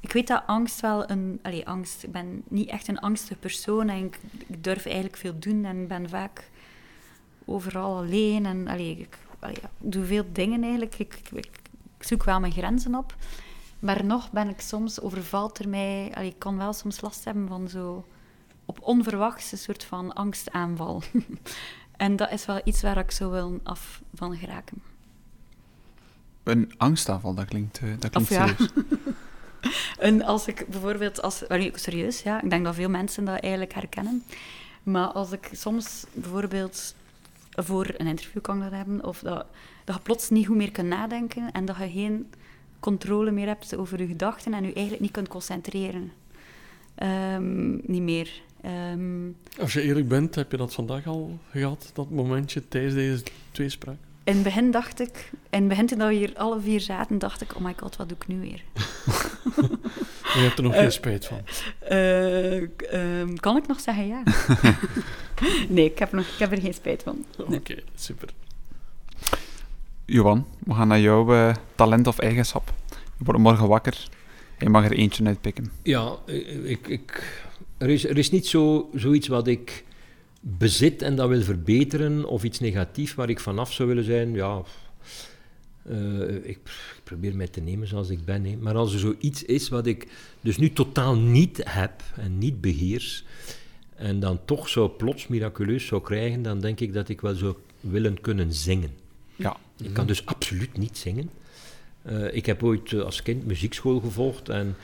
[SPEAKER 3] Ik weet dat angst wel een... Allee, angst. Ik ben niet echt een angstige persoon en ik, durf eigenlijk veel doen en ben vaak overal alleen. En allee, ik, allee, doe veel dingen eigenlijk. Ik, ik, zoek wel mijn grenzen op. Maar nog ben ik soms, overvalt er mij... Ik kan wel soms last hebben van zo... Op onverwachts een soort van angstaanval. en dat is wel iets waar ik zo wil af van geraken.
[SPEAKER 2] Een angstaanval, dat klinkt, uh, dat klinkt of, serieus. Ja.
[SPEAKER 3] en als ik bijvoorbeeld, als, serieus, ja, ik denk dat veel mensen dat eigenlijk herkennen. Maar als ik soms bijvoorbeeld voor een interview kan dat hebben, of dat, dat je plots niet goed meer kunt nadenken en dat je geen controle meer hebt over je gedachten en je eigenlijk niet kunt concentreren. Ehm, niet meer. Ehm,
[SPEAKER 1] Als je eerlijk bent, heb je dat vandaag al gehad, dat momentje tijdens deze tweespraak?
[SPEAKER 3] in het begin dacht ik, in het begin toen we hier alle vier zaten, dacht ik, oh my god, wat doe ik nu weer?
[SPEAKER 1] Je hebt er nog
[SPEAKER 3] Eh,
[SPEAKER 1] geen spijt van.
[SPEAKER 3] Eh, k- ehm, kan ik nog zeggen ja? nee, ik heb, nog, ik heb er geen spijt van. Nee.
[SPEAKER 1] Oké, super.
[SPEAKER 2] Johan, we gaan naar jouw eh, talent of eigenschap. Je wordt morgen wakker. Je mag er eentje uitpikken.
[SPEAKER 4] Ja, ik, ik, er, is, er is niet zo, zoiets wat ik bezit en dat wil verbeteren, of iets negatiefs waar ik vanaf zou willen zijn. Ja, eh, ik, ik probeer mij te nemen zoals ik ben. hè. Maar als er zoiets is wat ik dus nu totaal niet heb en niet beheers, en dan toch zo plots miraculeus zou krijgen, dan denk ik dat ik wel zou willen kunnen zingen.
[SPEAKER 2] Ja.
[SPEAKER 4] Ik kan dus absoluut niet zingen. Eh, ik heb ooit eh, als kind muziekschool gevolgd en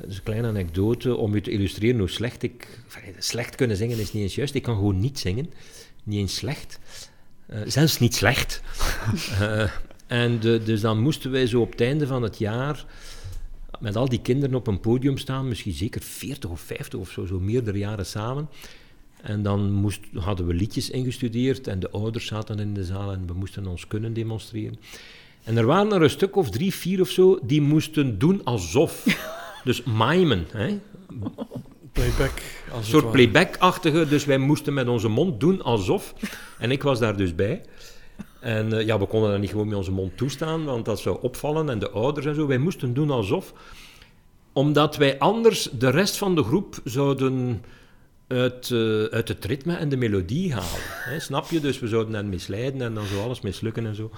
[SPEAKER 4] dat is een kleine anekdote om u te illustreren hoe slecht ik... slecht kunnen zingen is niet eens juist. Ik kan gewoon niet zingen. Niet eens slecht. Eh, zelfs niet slecht. Eh, en de- dus dan moesten wij zo op het einde van het jaar met al die kinderen op een podium staan, misschien zeker 40 of 50 of zo, zo meerdere jaren samen. En dan moest, hadden we liedjes ingestudeerd en de ouders zaten in de zaal en we moesten ons kunnen demonstreren. En er waren er een stuk of drie, vier of zo, die moesten doen alsof. Dus mimen, hè?
[SPEAKER 1] Playback.
[SPEAKER 4] Een soort playback-achtige, dus wij moesten met onze mond doen alsof. En ik was daar dus bij. En eh, ja, we konden dat niet gewoon met onze mond toestaan, want dat zou opvallen. En de ouders en zo, wij moesten doen alsof. Omdat wij anders de rest van de groep zouden uit, eh, uit het ritme en de melodie halen. Hè, snap je? Dus we zouden hen misleiden en dan zou alles mislukken en zo.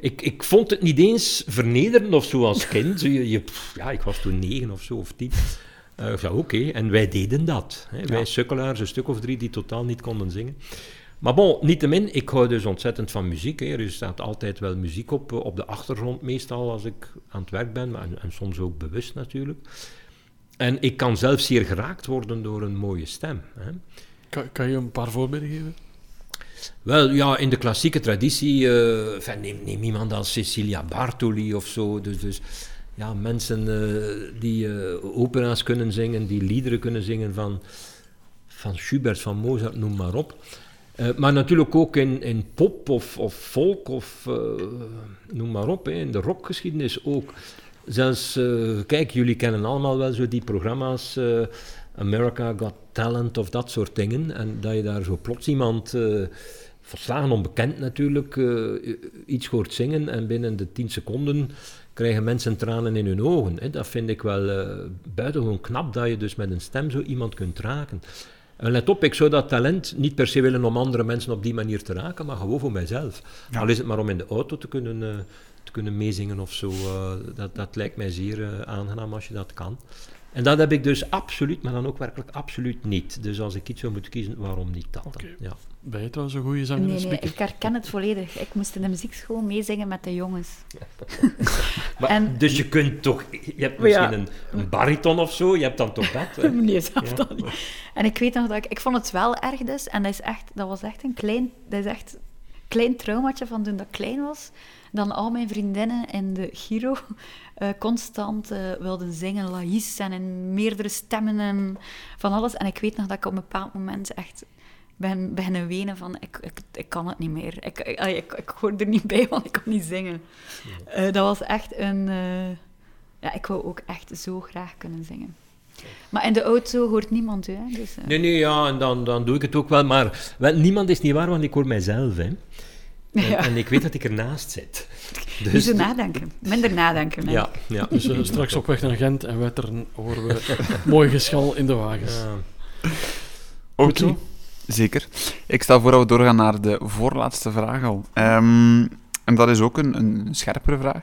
[SPEAKER 4] Ik, ik vond het niet eens vernederend of zo als kind. Je, je, ja, ik was toen negen of zo, of tien. Eh, ja, oké. En wij deden dat. Hè. Wij sukkelaars, een stuk of drie die totaal niet konden zingen. Maar bon, niettemin, ik hou dus ontzettend van muziek. Hè. Er staat altijd wel muziek op, eh, op de achtergrond meestal als ik aan het werk ben, maar, en, en soms ook bewust natuurlijk. En ik kan zelf zeer geraakt worden door een mooie stem. Hè.
[SPEAKER 1] Kan, kan je een paar voorbeelden geven?
[SPEAKER 4] Wel, ja, in de klassieke traditie, eh, enfin, neem, iemand als Cecilia Bartoli of zo. Dus, dus ja, mensen eh, die eh, opera's kunnen zingen, die liederen kunnen zingen van, van Schubert, van Mozart, noem maar op. Maar natuurlijk ook in, in pop of, of folk of noem maar op, in de rockgeschiedenis ook. Zelfs, kijk, jullie kennen allemaal wel zo die programma's, America Got Talent of dat soort dingen. En dat je daar zo plots iemand, eh verslagen onbekend natuurlijk, eh, iets hoort zingen en binnen de 10 seconden krijgen mensen tranen in hun ogen. Hè. Dat vind ik wel eh, buitengewoon knap, dat je dus met een stem zo iemand kunt raken. En let op, ik zou dat talent niet per se willen om andere mensen op die manier te raken, maar gewoon voor mijzelf.
[SPEAKER 2] Ja.
[SPEAKER 4] Al is het maar om in de auto te kunnen, te kunnen meezingen of zo. dat, dat lijkt mij zeer aangenaam als je dat kan. En dat heb ik dus absoluut, maar dan ook werkelijk absoluut niet. Dus als ik iets zou moeten kiezen, waarom niet dat dan? Ja.
[SPEAKER 1] Ben je trouwens een goede zanger
[SPEAKER 3] Nee, ik herken het volledig. Ik moest in de muziekschool meezingen met de jongens.
[SPEAKER 4] Maar,
[SPEAKER 3] En-
[SPEAKER 4] Dus je kunt toch, je hebt
[SPEAKER 3] ja.
[SPEAKER 4] misschien een, een bariton of zo, je hebt dan toch dat?
[SPEAKER 3] Nee, zelf
[SPEAKER 4] Ja.
[SPEAKER 3] dan niet. En ik weet nog dat ik... Ik vond het wel erg dus. En dat, is echt, dat was echt een klein... Dat is echt een klein traumaatje van toen dat ik klein was. Dan al mijn vriendinnen in de Giro eh, constant eh, wilden zingen. Laïs en in meerdere stemmen en van alles. En ik weet nog dat ik op een bepaald moment echt ben beginnen wenen van... Ik, ik, ik kan het niet meer. Ik, ik, allee, ik, ik hoor er niet bij, want ik kan niet zingen. Eh, dat was echt een... eh, ja, ik wou ook echt zo graag kunnen zingen. Maar in de auto hoort niemand u, hè? Dus, eh,
[SPEAKER 4] Nee, nee, ja, en dan, dan doe ik het ook wel. Maar wel, niemand is niet waar, want ik hoor mijzelf. Hè. En,
[SPEAKER 3] ja.
[SPEAKER 4] en ik weet dat ik ernaast zit. Dus,
[SPEAKER 3] zo nadenken. Minder nadenken. hè.
[SPEAKER 4] ja, ja.
[SPEAKER 1] Dus straks op weg naar Gent en Wetteren horen we mooi geschal in de wagens.
[SPEAKER 4] Ja.
[SPEAKER 2] Oké, zeker. Ik stel voor dat we doorgaan naar de voorlaatste vraag al. Ehm, en dat is ook een, een scherpere vraag.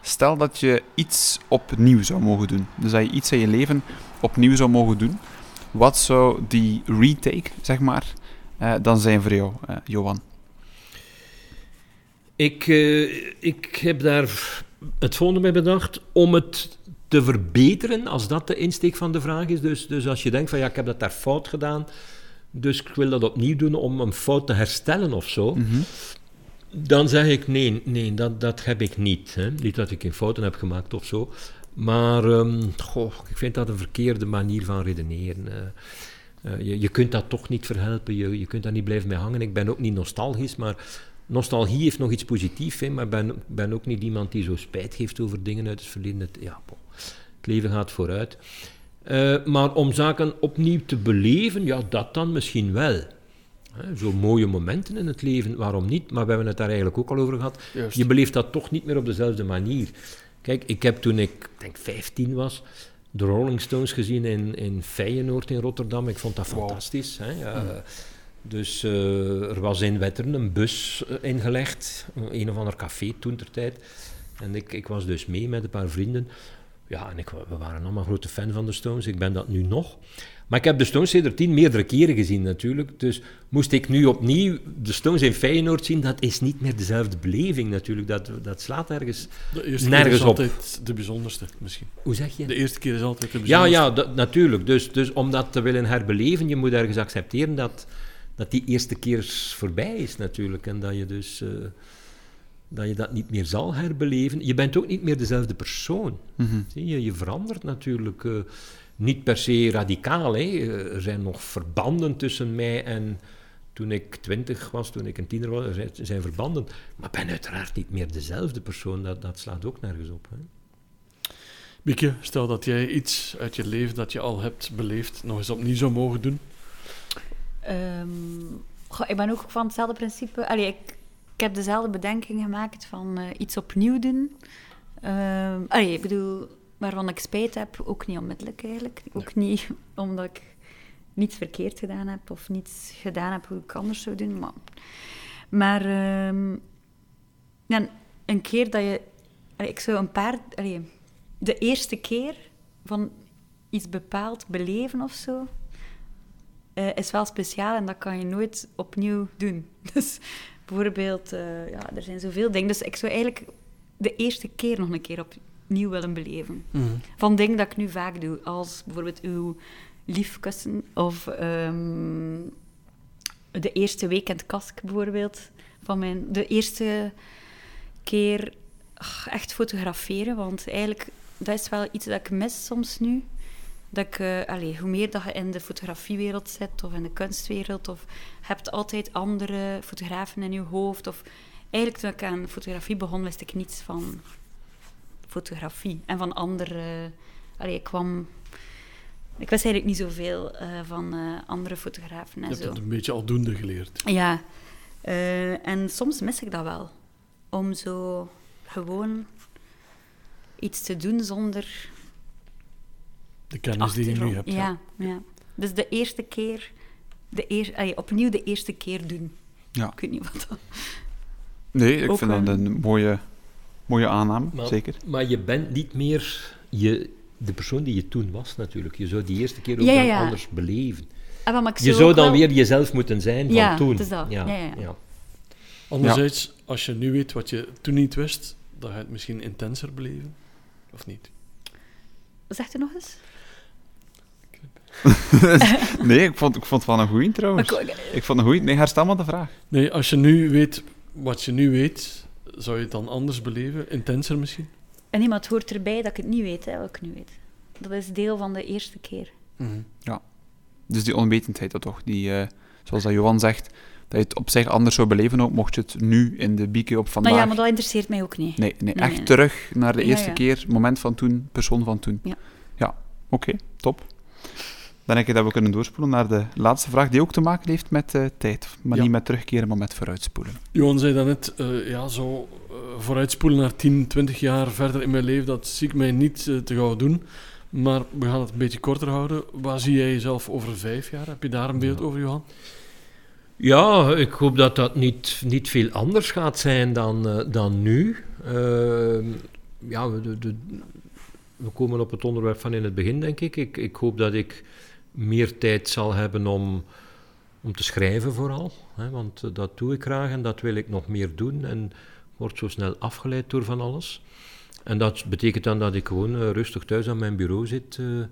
[SPEAKER 2] Stel dat je iets opnieuw zou mogen doen. Dus dat je iets in je leven opnieuw zou mogen doen. Wat zou die retake, zeg maar, eh, dan zijn voor jou, eh, Johan?
[SPEAKER 4] Ik, eh, ik heb daar het volgende bij bedacht. Om het te verbeteren, als dat de insteek van de vraag is. Dus, dus als je denkt van ja, ik heb dat daar fout gedaan. Dus ik wil dat opnieuw doen om een fout te herstellen of zo.
[SPEAKER 2] Mhm.
[SPEAKER 4] Dan zeg ik nee, nee, dat, dat heb ik niet. Hè. Niet dat ik geen fouten heb gemaakt of zo. Maar ehm, goh, ik vind dat een verkeerde manier van redeneren. Eh. Eh, je, je kunt dat toch niet verhelpen, je, je kunt daar niet blijven mee hangen. Ik ben ook niet nostalgisch, maar nostalgie heeft nog iets positiefs. Hè, maar ik ben, ben ook niet iemand die zo spijt heeft over dingen uit het verleden. Het, ja, het leven gaat vooruit. Uh, maar om zaken opnieuw te beleven, ja, dat dan misschien wel. Zo mooie momenten in het leven, waarom niet? Maar we hebben het daar eigenlijk ook al over gehad. Je beleeft dat toch niet meer op dezelfde manier. Kijk, ik heb toen ik denk 15 was, de Rolling Stones gezien in, in Feyenoord in Rotterdam. Ik vond dat fantastisch. Hè? Ja, hmm. Dus uh, er was in Wetteren een bus uh, ingelegd, een of ander café toen ter tijd. En ik, ik was dus mee met een paar vrienden. Ja, en ik, we waren allemaal grote fan van de Stones. Ik ben dat nu nog. Maar ik heb de Stones tien meerdere keren gezien natuurlijk. Dus moest ik nu opnieuw de Stones in Feyenoord zien, dat is niet meer dezelfde beleving natuurlijk. Dat, dat slaat ergens
[SPEAKER 1] de eerste
[SPEAKER 4] nergens
[SPEAKER 1] keer is altijd de bijzonderste misschien.
[SPEAKER 4] Hoe zeg je?
[SPEAKER 1] De eerste keer is altijd de bijzonderste.
[SPEAKER 4] Ja, ja natuurlijk. Dus, dus om dat te willen herbeleven, je moet ergens accepteren dat, dat die eerste keer voorbij is natuurlijk. En dat je dus... Uh, dat je dat niet meer zal herbeleven. Je bent ook niet meer dezelfde persoon.
[SPEAKER 2] Mm
[SPEAKER 4] Zie je, je verandert natuurlijk. Uh, niet per se radicaal. Hè. Er zijn nog verbanden tussen mij en toen ik twintig was, toen ik een tiener was. Er zijn verbanden. Maar ik ben uiteraard niet meer dezelfde persoon. Dat, dat slaat ook nergens op. Hè.
[SPEAKER 1] Mieke, stel dat jij iets uit je leven dat je al hebt beleefd nog eens opnieuw zou mogen doen.
[SPEAKER 3] Um, goh, ik ben ook van hetzelfde principe. Allee, ik, ik heb dezelfde bedenking gemaakt van uh, iets opnieuw doen. Um, allee, ik bedoel, waarvan ik spijt heb, ook niet onmiddellijk eigenlijk. Ook niet omdat ik niets verkeerd gedaan heb of niets gedaan heb hoe ik anders zou doen. Maar, maar um, ja, een keer dat je... ik zou een paar... Allee, de eerste keer van iets bepaald beleven of zo, uh, is wel speciaal en dat kan je nooit opnieuw doen. Dus bijvoorbeeld, uh, ja, er zijn zoveel dingen. Dus ik zou eigenlijk de eerste keer nog een keer op, nieuw willen beleven.
[SPEAKER 1] Mm.
[SPEAKER 3] Van dingen dat ik nu vaak doe, als bijvoorbeeld uw liefkussen of um, de eerste weekend kask bijvoorbeeld. Van mijn, de eerste keer ach, echt fotograferen, want eigenlijk dat is wel iets dat ik mis soms nu. Dat ik, uh, allez, hoe meer dat je in de fotografiewereld zit of in de kunstwereld, of hebt altijd andere fotografen in je hoofd. Of eigenlijk toen ik aan fotografie begon, wist ik niets van fotografie. En van andere... Allee, ik kwam... Ik wist eigenlijk niet zoveel uh, van uh, andere fotografen en
[SPEAKER 1] Je
[SPEAKER 3] zo.
[SPEAKER 1] hebt het een beetje aldoende geleerd.
[SPEAKER 3] Ja. Uh, en soms mis ik dat wel. Om zo gewoon iets te doen zonder...
[SPEAKER 1] De kennis die je nu hebt.
[SPEAKER 3] Ja, ja. ja. Dus de eerste keer... De eer, allee, opnieuw de eerste keer doen.
[SPEAKER 2] Ja.
[SPEAKER 3] Ik weet niet wat dat...
[SPEAKER 2] Nee, ik Ook vind dat een mooie Mooie aanname,
[SPEAKER 4] maar,
[SPEAKER 2] zeker.
[SPEAKER 4] Maar je bent niet meer je, de persoon die je toen was, natuurlijk. Je zou die eerste keer ook
[SPEAKER 3] ja, ja, ja.
[SPEAKER 4] anders beleven.
[SPEAKER 3] Ah, maar
[SPEAKER 4] je zou dan wel... weer jezelf moeten zijn van
[SPEAKER 3] ja,
[SPEAKER 4] toen.
[SPEAKER 3] Het is dat. Ja, ja,
[SPEAKER 1] Anderzijds, als je nu weet wat je toen niet wist, dan ga je het misschien intenser beleven. Of niet?
[SPEAKER 3] Zegt u nog eens?
[SPEAKER 2] nee, ik vond, ik vond het wel een goeie trouwens. Ik vond een goeie. Nee, herstel maar de vraag.
[SPEAKER 1] Nee, als je nu weet wat je nu weet, zou je het dan anders beleven? Intenser misschien?
[SPEAKER 3] En iemand hoort erbij dat ik het niet weet, hè, wat ik nu weet. Dat is deel van de eerste keer.
[SPEAKER 2] Mm -hmm. Ja. Dus die onwetendheid dat toch, die, uh, zoals dat Johan zegt, dat je het op zich anders zou beleven ook, mocht je het nu in de bieke op vandaag...
[SPEAKER 3] Nou ja, maar dat interesseert mij ook niet.
[SPEAKER 2] Nee, nee, nee echt nee. terug naar de eerste ja, ja. keer, moment van toen, persoon van toen.
[SPEAKER 3] Ja.
[SPEAKER 2] Ja, oké, okay, top. Dan denk ik dat we kunnen doorspoelen naar de laatste vraag, die ook te maken heeft met uh, tijd. Maar ja. niet met terugkeren, maar met vooruitspoelen.
[SPEAKER 1] Johan zei daarnet, uh, ja, zo uh, vooruitspoelen naar 10, 20 jaar verder in mijn leven, dat zie ik mij niet te gauw doen. Maar we gaan het een beetje korter houden. Waar zie jij jezelf over vijf jaar? Heb je daar een beeld ja. over, Johan?
[SPEAKER 4] Ja, ik hoop dat dat niet, niet veel anders gaat zijn dan, dan nu. Ehm, ja, de, de, we komen op het onderwerp van in het begin, denk ik. Ik, ik hoop dat ik meer tijd zal hebben om, om te schrijven vooral. Hè, want uh, dat doe ik graag en dat wil ik nog meer doen. En word zo snel afgeleid door van alles. En dat betekent dan dat ik gewoon uh, rustig thuis aan mijn bureau zit. Uh,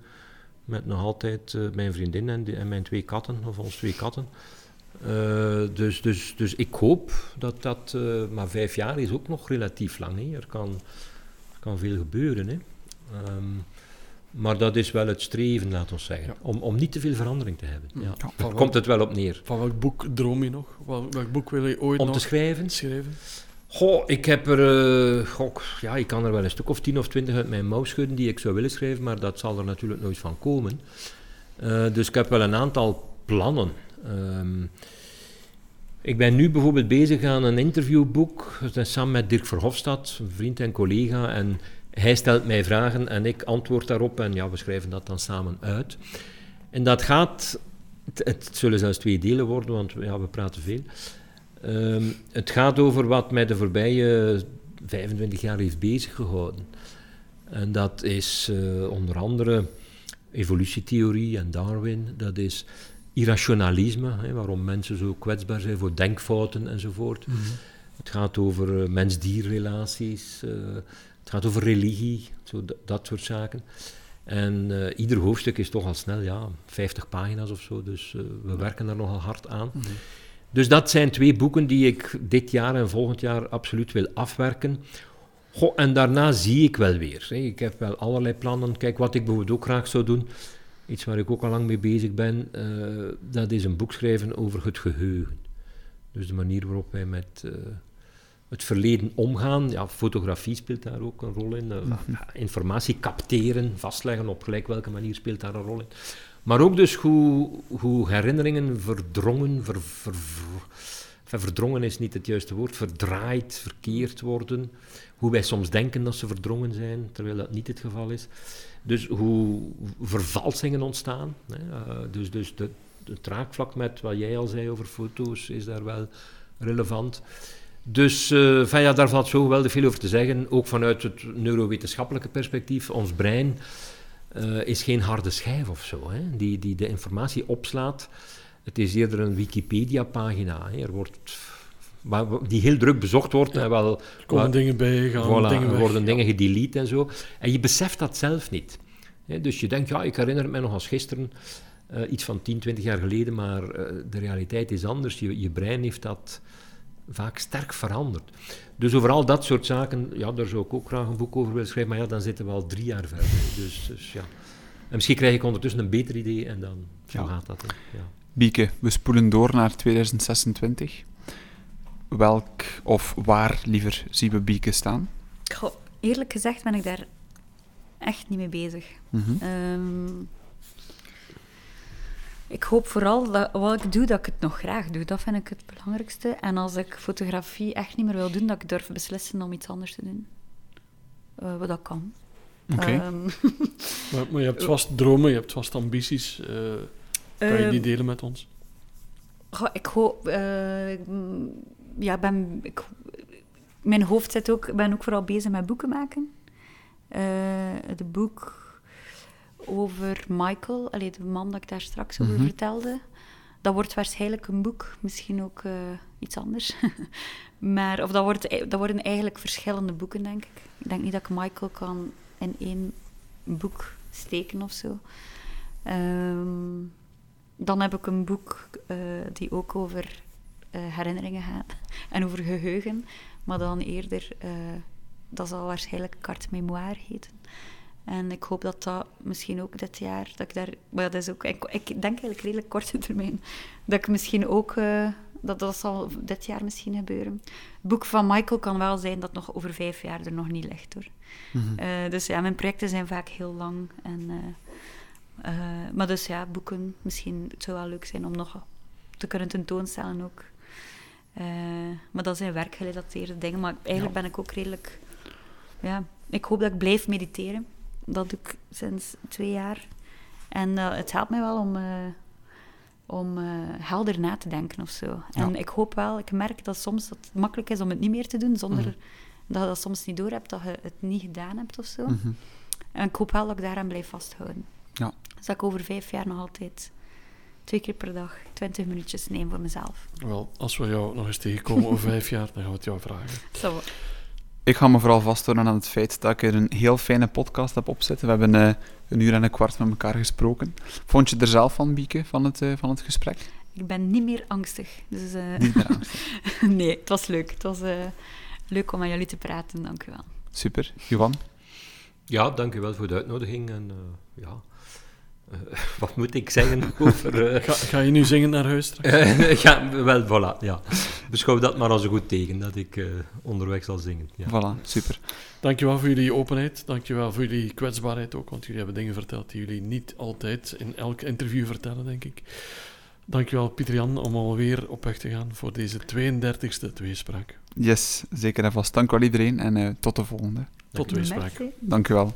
[SPEAKER 4] met nog altijd mijn vriendin en, en, mijn twee katten, of ons twee katten. dus, dus, dus ik hoop dat dat. maar vijf jaar is ook nog relatief lang. Er, kan, kan veel gebeuren. Hè. Ehm, maar dat is wel het streven, laat ons zeggen.
[SPEAKER 1] Ja.
[SPEAKER 4] Om, om niet te veel verandering te hebben.
[SPEAKER 1] Mm.
[SPEAKER 4] Ja.
[SPEAKER 2] Ja,
[SPEAKER 4] Daar komt het wel op neer.
[SPEAKER 1] Van welk boek droom je nog? Wel- Welk boek wil je ooit
[SPEAKER 4] Om
[SPEAKER 1] nog
[SPEAKER 4] te schrijven?
[SPEAKER 1] schrijven?
[SPEAKER 4] Goh, ik heb er... eh, goh, ja, ik kan er wel een stuk of tien of twintig uit mijn mouw schudden die ik zou willen schrijven, maar dat zal er natuurlijk nooit van komen. Eh, dus ik heb wel een aantal plannen. Ehm, ik ben nu bijvoorbeeld bezig aan een interviewboek, samen met Dirk Verhofstadt, een vriend en collega, en hij stelt mij vragen en ik antwoord daarop en ja, we schrijven dat dan samen uit. En dat gaat, het, het zullen zelfs twee delen worden, want ja, we praten veel. Ehm, het gaat over wat mij de voorbije 25 jaar heeft bezig gehouden. En dat is eh, onder andere evolutietheorie en Darwin. Dat is irrationalisme, hè, waarom mensen zo kwetsbaar zijn voor denkfouten enzovoort. Het gaat over eh, mens-dierrelaties. eh, gaat over religie, zo dat soort zaken. En eh, ieder hoofdstuk is toch al snel ja, 50 pagina's of zo, dus eh, we werken daar nogal hard aan. Dus dat zijn twee boeken die ik dit jaar en volgend jaar absoluut wil afwerken. Goh, en daarna zie ik wel weer. Hè. Ik heb wel allerlei plannen. Kijk, wat ik bijvoorbeeld ook graag zou doen, iets waar ik ook al lang mee bezig ben, eh, dat is een boek schrijven over het geheugen. Dus de manier waarop wij met het verleden omgaan. Ja, fotografie speelt daar ook een rol in. Eh, Informatie capteren, vastleggen op gelijk welke manier speelt daar een rol in. Maar ook dus hoe, hoe herinneringen verdrongen, ver, ver, ver- verdrongen is niet het juiste woord, verdraaid, verkeerd worden. Hoe wij soms denken dat ze verdrongen zijn, terwijl dat niet het geval is. Dus hoe vervalsingen ontstaan. Hè. eh, dus dus de, het raakvlak met wat jij al zei over foto's is daar wel relevant. Dus eh, van ja, daar valt zo geweldig veel over te zeggen. Ook vanuit het neurowetenschappelijke perspectief. Ons brein eh, is geen harde schijf of zo, hè, die, die de informatie opslaat. Het is eerder een Wikipedia-pagina. Er wordt, die heel druk bezocht wordt. En wel,
[SPEAKER 1] Er komen dingen bij, gaan
[SPEAKER 4] Voilà,
[SPEAKER 1] dingen weg.
[SPEAKER 4] worden dingen gedelete en zo. En je beseft dat zelf niet. Hè, dus je denkt, ja, ik herinner het mij nog als gisteren, eh, iets van 10, 20 jaar geleden, maar de realiteit is anders. Je, je brein heeft dat vaak sterk veranderd. Dus over al dat soort zaken, ja, daar zou ik ook graag een boek over willen schrijven, maar ja, dan zitten we al drie jaar verder. Dus, dus ja. En misschien krijg ik ondertussen een beter idee en dan zo
[SPEAKER 2] Ja.
[SPEAKER 4] gaat dat. hè. Ja.
[SPEAKER 2] Bieke, we spoelen door naar 2026. Welk of waar liever zien we Bieke staan?
[SPEAKER 3] Goh, eerlijk gezegd ben ik daar echt niet mee bezig.
[SPEAKER 2] Mhm.
[SPEAKER 3] Ehm, ik hoop vooral dat wat ik doe, dat ik het nog graag doe. Dat vind ik het belangrijkste. En als ik fotografie echt niet meer wil doen, dat ik durf beslissen om iets anders te doen. Eh, wat dat kan.
[SPEAKER 2] Oké.
[SPEAKER 3] Ehm,
[SPEAKER 1] Maar, maar je hebt vast dromen, je hebt vast ambities. eh, kan je die
[SPEAKER 3] ehm,
[SPEAKER 1] delen met ons?
[SPEAKER 3] Goh, ik hoop... eh, ja, ben, ik, mijn hoofd zit ook... Ik ben ook vooral bezig met boeken maken. Eh het boek over Michael, allee, de man dat ik daar straks over
[SPEAKER 2] Mhm.
[SPEAKER 3] vertelde. Dat wordt waarschijnlijk een boek, misschien ook eh, iets anders. maar, of dat, wordt, dat worden eigenlijk verschillende boeken, denk ik. Ik denk niet dat ik Michael kan in één boek steken of zo. Ehm, dan heb ik een boek eh, die ook over eh, herinneringen gaat en over geheugen, maar dan eerder, dat zal waarschijnlijk carte mémoire heten. En ik hoop dat dat misschien ook dit jaar, dat ik daar, maar dat is ook, ik, ik denk eigenlijk redelijk korte termijn, dat ik misschien ook, eh, dat, dat zal dit jaar misschien gebeuren. Het boek van Michael kan wel zijn dat nog over vijf jaar er nog niet ligt hoor.
[SPEAKER 2] Mhm.
[SPEAKER 3] Eh, dus ja, mijn projecten zijn vaak heel lang. En, eh, maar dus ja, boeken, misschien het zou wel leuk zijn om nog te kunnen tentoonstellen ook. Maar dat zijn werkgerelateerde dingen. Maar eigenlijk ben ik ook redelijk... Ja, ik hoop dat ik blijf mediteren. Dat doe ik sinds twee jaar. En eh, het helpt mij wel om, eh, om eh, helder na te denken of zo. En
[SPEAKER 2] Ja.
[SPEAKER 3] ik hoop wel, ik merk dat soms dat het makkelijk is om het niet meer te doen, zonder
[SPEAKER 1] Mhm.
[SPEAKER 3] dat je dat soms niet door hebt, dat je het niet gedaan hebt of zo.
[SPEAKER 2] Mhm.
[SPEAKER 3] En ik hoop wel dat ik daaraan blijf vasthouden.
[SPEAKER 2] Ja.
[SPEAKER 3] Dus dat ik over vijf jaar nog altijd twee keer per dag twintig minuutjes neem voor mezelf.
[SPEAKER 1] Wel, als we jou nog eens tegenkomen over vijf jaar, dan gaan we het jou vragen.
[SPEAKER 3] Zo.
[SPEAKER 2] Ik ga me vooral vasthouden aan het feit dat ik er een heel fijne podcast heb opzitten. We hebben eh, een uur en een kwart met elkaar gesproken. Vond je er zelf van, Bieke, van het, eh, van het gesprek?
[SPEAKER 3] Ik ben niet meer angstig. Dus eh,
[SPEAKER 2] Niet meer angstig.
[SPEAKER 3] nee, het was leuk. Het was eh, leuk om met jullie te praten. Dank u wel.
[SPEAKER 2] Super. Johan?
[SPEAKER 4] Ja, dank u wel voor de uitnodiging. En, uh, ja, wat moet ik zeggen over...
[SPEAKER 1] Uh, ga, ga, je nu zingen naar huis straks?
[SPEAKER 4] ja, wel, voilà. Ja. Beschouw dat maar als een goed teken, dat ik onderweg zal zingen. Ja.
[SPEAKER 2] Voilà, super.
[SPEAKER 1] Dankjewel voor jullie openheid. Dankjewel voor jullie kwetsbaarheid ook, want jullie hebben dingen verteld die jullie niet altijd in elk interview vertellen, denk ik. Dankjewel Pieter Jan om alweer op weg te gaan voor deze 32e tweespraak.
[SPEAKER 2] Yes, zeker en vast. Dank wel iedereen en uh, tot de volgende.
[SPEAKER 1] Tot tweespraak.
[SPEAKER 2] Dank u wel.